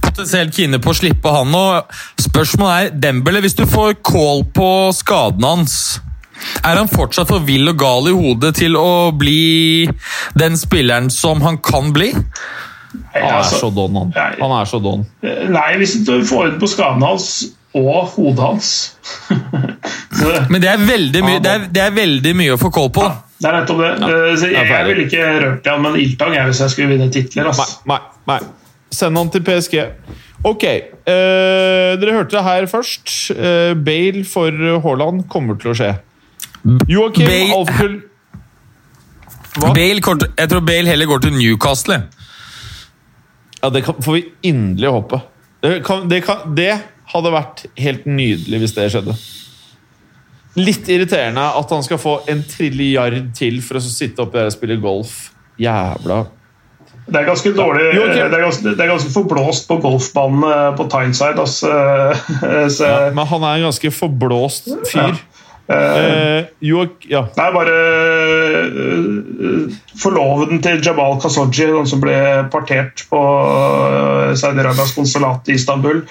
potensielt kine på å slippe han nå. Spørsmålet er Dembele, hvis du får call på skaden hans er han fortsatt for vill og gal i hodet til å bli den spilleren som han kan bli? Han er altså, så don, han. Nei. Han er så don. eh, nei, hvis du får orden på skaden hans og hodet hans Men det er veldig mye, det er, det er veldig mye å få kål på. Det er nettopp det. Ja, jeg er jeg, ferdig. ville ikke rørt han med en ildtang hvis jeg skulle vinne titler. Nei, ass. nei, nei. Send han til PSG. Ok, eh, dere hørte det her først. Eh, Bale for Haaland kommer til å skje. Joakim Bale- Hva? Bale, kort- jeg tror Bale heller går til Newcastle. Ja, det kan, får vi inderlig håpe. Det, kan, det, kan, det hadde vært helt nydelig hvis det skjedde. Litt irriterende at han skal få en trilliard til for å sitte oppi der og spille golf. Jævla Det er ganske dårlig Jo, okay. Det er ganske, det er ganske forblåst på golfbanen eh, på Tyneside. Eh, så, ja, Men han er en ganske forblåst fyr. Eh, Eh, Joak, ja. Det er bare uh, forloveden til Jabal Khashoggi, den som ble partert på uh, Saudi-Arabias konsulat i Istanbul.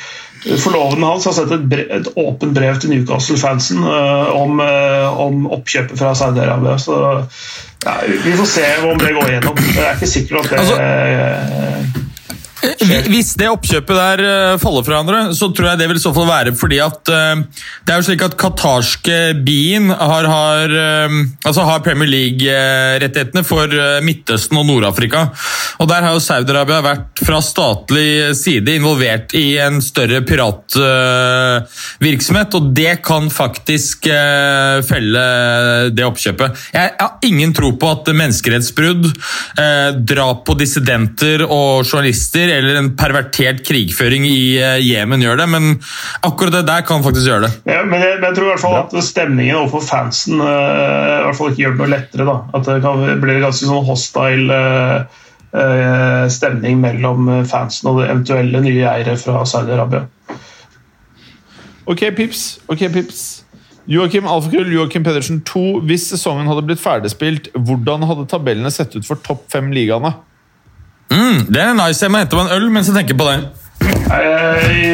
Forloveden hans har sett et, et åpent brev til Newcastle-fansen uh, om, uh, om oppkjøpet fra Saudi-Arabia. Så ja, vi får se om det går igjennom. Det er ikke sikkert at det Altså- uh, Hvis det oppkjøpet der eh, faller fra hverandre, så tror jeg det vil i så fall være fordi at eh, Det er jo slik at qatarske Bean har, har, eh, altså har Premier League-rettighetene for Midtøsten og Nord-Afrika. Og Der har jo Saudi-Arabia vært fra statlig side involvert i en større piratvirksomhet, og det kan faktisk felle det oppkjøpet. Jeg har ingen tro på at menneskerettsbrudd, drap på dissidenter og journalister eller en pervertert krigføring i eh, Jemen gjør det, men akkurat det der kan faktisk gjøre det. Ja, men jeg, men jeg tror i hvert fall at stemningen overfor fansen uh, i hvert fall ikke gjør det noe lettere. da. At det kan bli ganske sånn hostile uh, uh, stemning mellom fansen og det eventuelle nye eiere fra Saudi-Arabia. Ok, Pips. Ok, Pips. Joakim Alfakrøll, Joakim Pedersen 2. Hvis sesongen hadde blitt ferdigspilt, hvordan hadde tabellene sett ut for topp fem ligaene? Mm, det er nice. Jeg må hente meg en øl mens jeg tenker på det. Eh, I,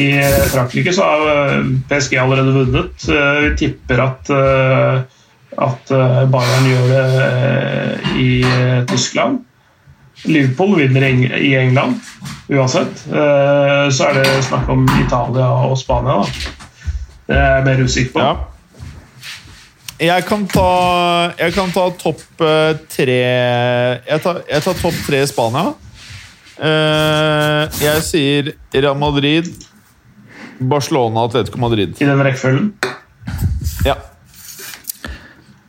I Frankrike så har eh, PSG allerede vunnet. Eh, Vi tipper at, at Bayern gjør det i Tyskland. Liverpool vinner i England uansett. Eh, Så er det snakk om Italia og Spania. da. Det er jeg mer usikker på. Ja. Jeg kan ta, jeg kan ta topp eh, tre Jeg tar, jeg tar topp tre i Spania. Eh, jeg sier Real Madrid, Barcelona Atletico Madrid. I den rekkefølgen. Ja.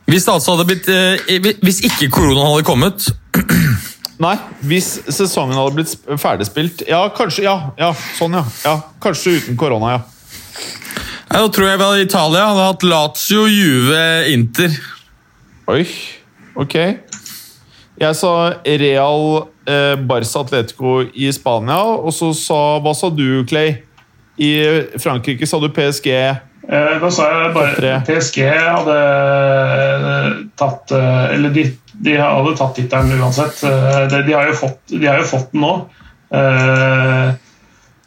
Hvis det altså hadde blitt eh, Hvis ikke koronaen hadde kommet Nei, hvis sesongen hadde blitt sp- ferdigspilt Ja, kanskje. Ja, ja sånn, ja. ja. Kanskje uten korona, ja. Ja, Da tror jeg vi hadde Italia hadde hatt Lazio, Juve, Inter. Oi, ok. Jeg sa Real, eh, Barca, Atletico i Spania, og så sa Hva sa du, Clay? I Frankrike sa du PSG. Eh, Da sa jeg bare PSG hadde eh, tatt eh, Eller de, De hadde tatt tittelen uansett. Eh, de, de, har fått, de, har jo fått, den nå. Eh,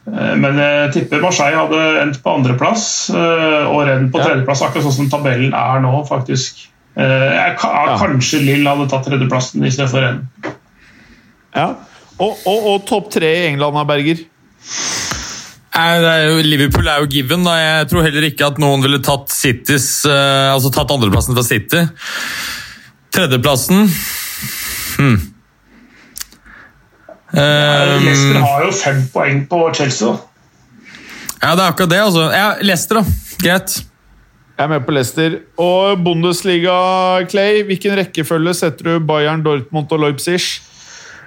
men jeg tipper Marseille hadde endt på andreplass og Renn på tredjeplass, akkurat sånn som tabellen er nå, faktisk. Jeg, kanskje Lill hadde tatt tredjeplassen istedenfor Renn. Ja. Og, og, og topp tre i England, Berger? Er jo, Liverpool er jo given. Da. Jeg tror heller ikke at noen ville tatt Citys, altså tatt andreplassen fra City. Tredjeplassen hmm. Um, Leicester har jo fem poeng på Chelsea. Ja, det er akkurat det. altså. Ja, Leicester, da. Greit. Jeg er med på Leicester. Og Bundesliga, Clay. Hvilken rekkefølge setter du Bayern, Dortmund og Leipzig?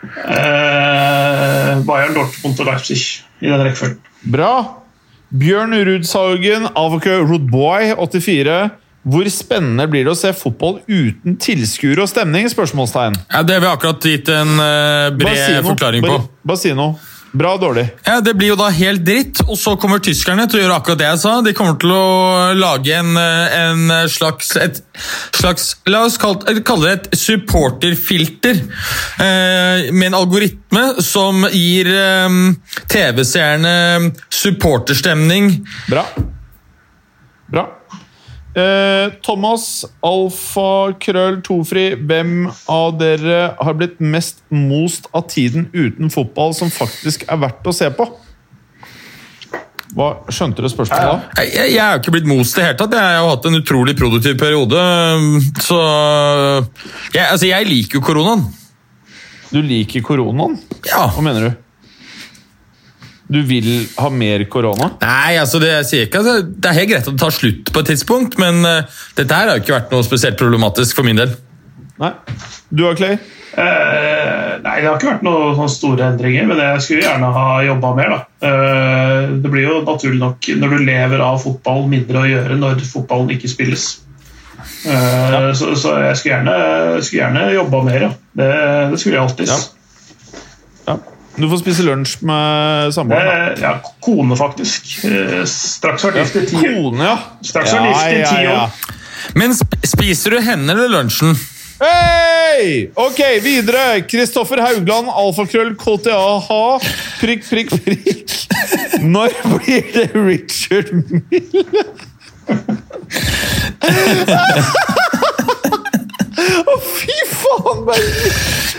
Eh, Bayern, Dortmund og Leipzig i den rekkefølgen. Bra. Bjørn Rudshaugen, Alvakø Roodboy, 84. Hvor spennende blir det å se fotball uten tilskuere og stemning? spørsmålstegn. Ja, Det har vi akkurat gitt en uh, bred forklaring på. Bare si noe. Bra og dårlig? Ja, Det blir jo da helt dritt. Og så kommer tyskerne til å gjøre akkurat det jeg sa. De kommer til å lage en, en slags, et slags La oss kalle, det et supporterfilter. Eh, med en algoritme som gir eh, TV-seerne supporterstemning. Bra. Bra. Eh, Thomas, Alfa, Krøll, Tofri. Hvem av dere har blitt mest most av tiden uten fotball som faktisk er verdt å se på? Hva, skjønte du spørsmålet da? Jeg, jeg er jo ikke blitt most i det hele tatt. Jeg har jo hatt en utrolig produktiv periode. Så jeg, altså, jeg liker jo koronaen. Du liker koronaen? Ja. Hva mener du? Du vil ha mer korona? Nei, altså det jeg sier ikke altså, Det er helt greit at det tar slutt på et tidspunkt, men uh, dette her har jo ikke vært noe spesielt problematisk for min del. Nei. Du og Clay? Uh, nei, det har ikke vært noen store endringer, men jeg skulle gjerne ha jobba mer. Uh, det blir jo naturlig nok, når du lever av fotball, mindre å gjøre når fotballen ikke spilles. Ja. Så, så, jeg skulle gjerne, skulle gjerne jobba mer, ja. Det, det skulle jeg alltids. Ja. Du får spise lunsj med samboeren? Ja, kone, faktisk. Eh, straks vært gift i ti år. Kone, ja. Straks vært gift i ti år. Men spiser du henne eller lunsjen? Hei! Ok, videre. Kristoffer Haugland, alfakrøll, KTA-ha, prikk, prikk, prikk. Når blir det Richard Mille? Å, fy faen, Meg.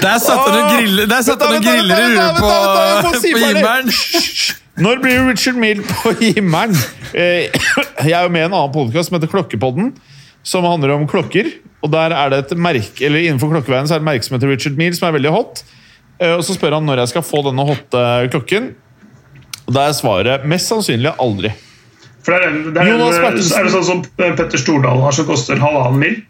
Der satt han og griller, der satt han og griller i huet på, på himmelen. Når blir Richard Mill på himmelen? Eh, jeg er jo med i en annen podkast som heter Klokkepodden, som handler om klokker. Og der er det et merke, eller Innenfor klokkeveien så er det et merke som heter Richard Mill, som er veldig hot. Eh, og Så spør han når jeg skal få denne hotte klokken. Og Da er svaret mest sannsynlig aldri. For det er, det er, er, det sånn som Petter Stordalen har, som koster halvannen mil?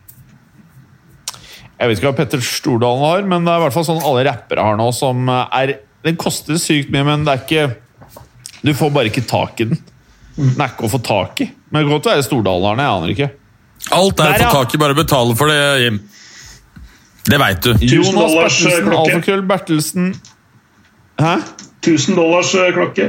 Jeg vet ikke hva Petter Stordalen har, men det er i hvert fall sånn alle rappere har nå. som er, Den koster sykt mye, men det er ikke Du får bare ikke tak i den. Den er ikke å få tak i. Men det kan godt være Stordalen har den. Jeg aner ikke. Alt er å få tak i, bare betale for det, Jim. Det veit du. Jonas Bertelsen, Alfakrøll Bertelsen Hæ? 1000 dollars eh, klokke.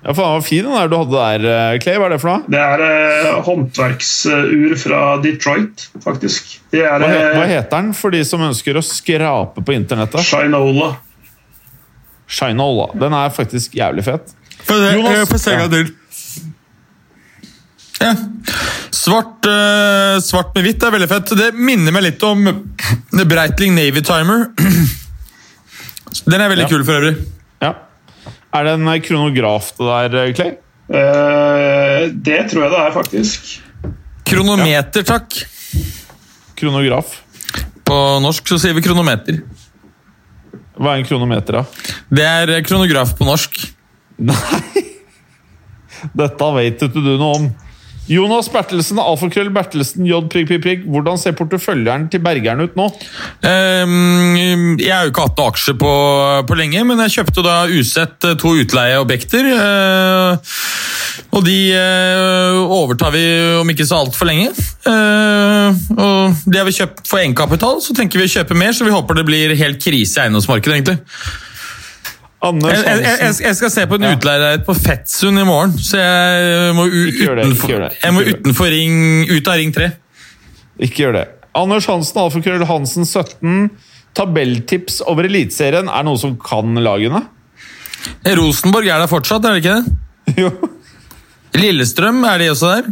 Ja, faen, var fin den der du hadde der, eh, Clay. Hva er det for noe? Det er eh, håndverksur fra Detroit, faktisk. Er, hva, heter, hva, heter den for de som ønsker å skrape på internettet? Shinola. Shinola. Den er faktisk jævlig fet. Få se en gang til. Ja. Svart, uh, svart, med hvitt er veldig fett. Det minner meg litt om Breitling Navy Timer. Den er veldig ja. kul for øvrig. Ja. Er det en kronograf det der, Clay? Uh, det tror jeg det er, faktisk. Kronometer, takk. Kronograf. På norsk så sier vi kronometer. Hva er en kronometer, da? Det er kronograf på norsk. Nei! Dette vet ikke du noe om. Jonas Bertelsen, alfakrøll Bertelsen, J. Prikk, prikk, prikk. Hvordan ser porteføljen til Bergeren ut nå? Um, jeg har jo ikke hatt noen aksjer på, på, lenge, men jeg kjøpte da usett eh, to utleieobjekter. Uh, og de uh, overtar vi om ikke så altfor lenge. Uh, og de har vi kjøpt for egenkapital, så tenker vi å kjøpe mer, så vi håper det blir helt krise i eiendomsmarkedet, egentlig. Jeg, jeg, jeg, skal se på en ja. utleieleilighet på Fettsund i morgen, så jeg må, utenfor, jeg må utenfor ring, ut av Ring 3. Ikke gjør det. Anders Hansen, Alfakrøll Hansen 17. Tabelltips over Eliteserien er noe som kan lagene? Rosenborg er der fortsatt, er det ikke det? Jo. Lillestrøm, er de også der?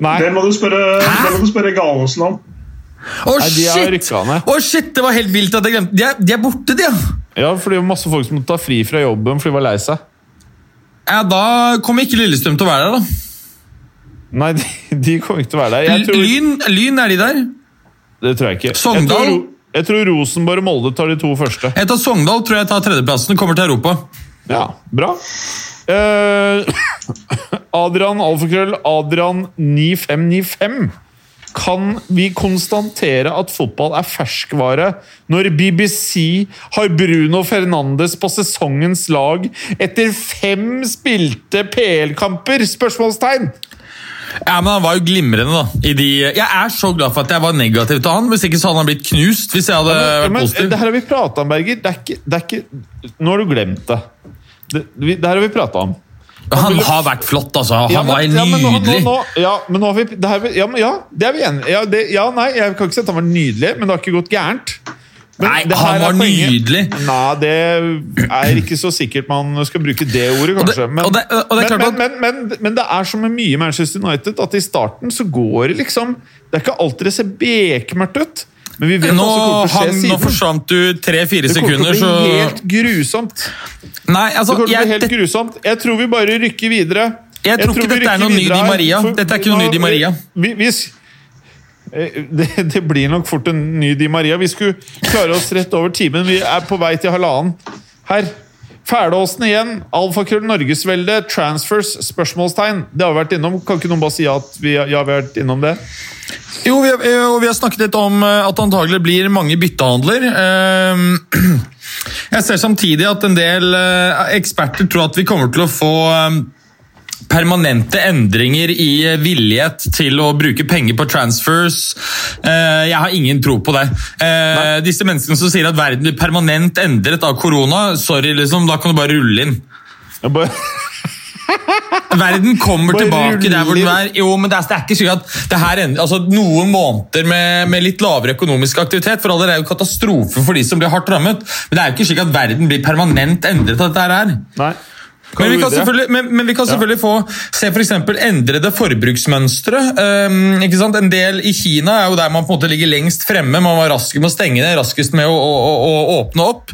Nei. Det må du spørre, det må du spørre Gallosen om. Å, oh, shit! ned. Shit! Det var helt vilt at jeg glemte De er, de er borte, de, ja! Ja, for det var masse folk som måtte ta fri fra jobben fordi de var lei seg. ja! Da kommer ikke Lillestrøm til å være der, da. Nei, de, de kommer ikke til å være der. Jeg tror, Lyn, Lyn, er de der? det tror jeg ikke. Jeg Sogndal? tror, jeg tror Rosenborg og Molde tar de to første. Jeg tar Sogndal, tror jeg tar tredjeplassen og kommer til Europa. Ja, bra. Eh, Adrian Alfakrøll, Adrian 9595. Kan vi konstatere at fotball er ferskvare når BBC har Bruno Fernandes på sesongens lag etter fem spilte PL-kamper? Spørsmålstegn! Ja, men Han var jo glimrende, da. I de, jeg er så glad for at jeg var negativ til han. Hvis ikke så hadde han blitt knust. hvis jeg hadde Ja, vært men, positiv. det her har vi prata om, Berger. Det er ikke, det er ikke, nå har du glemt det. Det, det her har vi prata om. Han har vært flott, altså. Han Ja, men- var nydelig. Ja, men nå har vi det her, ja, men, ja, det er vi enige ja, det, ja, nei, jeg kan ikke si at han var nydelig, men det har ikke gått gærent. Men Nei, det han var nydelig. Nei, det er ikke så sikkert man skal bruke det ordet, kanskje. Men, det- men, klart men, men, men, men det er som med mye Manchester United, at i starten så går det liksom Det er ikke alltid det ser bekmørkt ut, men vi vet Nå, også hvor kommer til å nå forsvant du tre-fire Det kommer sekunder, til så å bli helt grusomt. Nei, Det altså kommer til å bli helt det, grusomt. Jeg tror vi bare rykker videre. Jeg tror ikke vi dette er noe ny Di Maria. for- Dette er ikke noe ny Di Maria. Vi, vi, eh, det, det blir nok fort en ny Di Maria. Vi skulle klare oss rett over timen. Vi er på vei til halvannen her. Fælåsen igjen. Alfakrøll Norgesvelde. Transfers? Spørsmålstegn. Det har vi vært innom. Kan ikke noen bare si at vi, ja, vi har vært innom det? Jo, vi, har- og vi har snakket litt om eh, at det antagelig blir mange byttehandler. Ehm, Jeg ser samtidig at en del eh, eksperter tror at vi kommer til å få eh, permanente endringer i eh, villighet til å bruke penger på transfers. Eh, Jeg har ingen tro på det. Nei. Disse menneskene som sier at verden blir permanent endret av korona, sorry, liksom, da kan du bare rulle inn. Ja, bare, Verden kommer Bare tilbake der hvor den er. Jo, men det er, det er ikke sikkert at det her ender, altså Noen måneder med, med litt lavere økonomisk aktivitet for alle det er jo katastrofe for de som blir hardt rammet. Men det er jo ikke slik at verden blir permanent endret av dette her. nei. Men vi, men, men vi kan selvfølgelig få se for eksempel endrede forbruksmønstre. Um, ikke sant? En del I Kina er jo der man på en måte ligger lengst fremme. Man var rask med å stenge ned, raskest med å, å, å, åpne opp.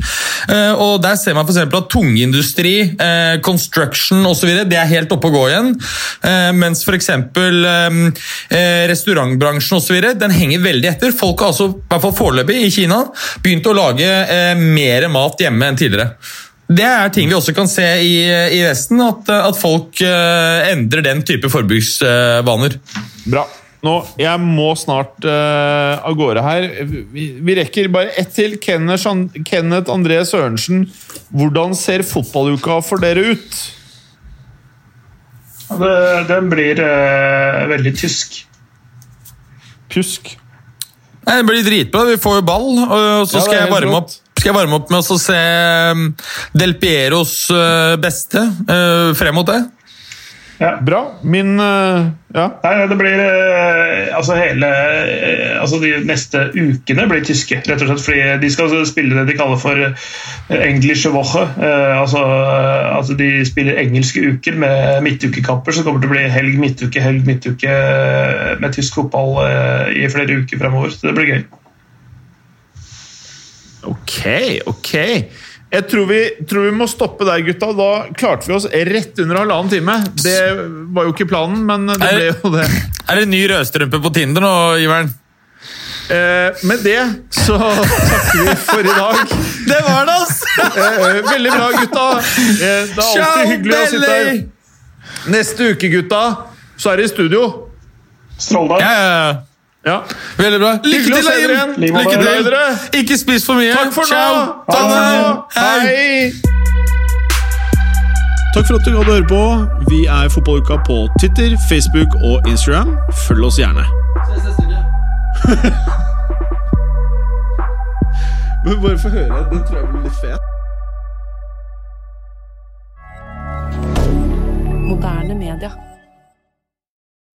Uh, og Der ser man for eksempel at tungindustri, uh, construction osv. det er helt oppe å gå igjen. Uh, mens f.eks. Um, uh, restaurantbransjen og så videre, den henger veldig etter. Folk har altså, i hvert fall foreløpig i Kina, begynt å lage mer mat hjemme enn tidligere. Det er ting vi også kan se i, i Vesten, at, at folk uh, endrer den type forbruksvaner. Bra. Nå, jeg må snart uh, av gårde her. Vi, vi rekker bare ett til. Kenneth, Kenneth André Sørensen, hvordan ser fotballuka for dere ut? Det, den blir uh, veldig tysk. Pjusk. Nei, det blir dritbra. Vi får jo ball, og så skal ja, jeg varme opp skal jeg varme opp med å se um, Del Pieros eh, beste eh, frem mot det. Ja. Bra. Min eh, Ja. Nei, det blir Altså hele Altså de neste ukene blir tyske, rett og slett. Fordi de skal spille det de kaller for English Woche. Eh, altså, altså de spiller engelske uker med midtukekamper, så kommer til å bli helg, midtuke, helg, midtuke med tysk fotball i flere uker fremover. Så det blir gøy. Ok, ok. Jeg tror vi, tror vi må stoppe der, gutta. Da klarte vi oss rett under halvannen time. Det var jo ikke planen, men det ble jo det. Er det ny rødstrømpe på Tinder nå, Iveren? Eh, med det så takker vi for i dag. Det var det, altså! Eh, veldig bra, gutta. Eh, det er alltid hyggelig å sitte her. Neste uke, gutta, så er det i studio. Strålende. Ja, ja, ja. Ja. Veldig bra. Lykke til, Eim! igjen. Lykke til! Ikke spis for mye. Takk for nå! Ciao! Ha Ta det. Hei! Takk for at du gadd å høre på. Vi er Fotballuka på Twitter, Facebook og Instagram. Følg oss gjerne. Men bare få høre. Den tror jeg blir litt fet. Moderne media.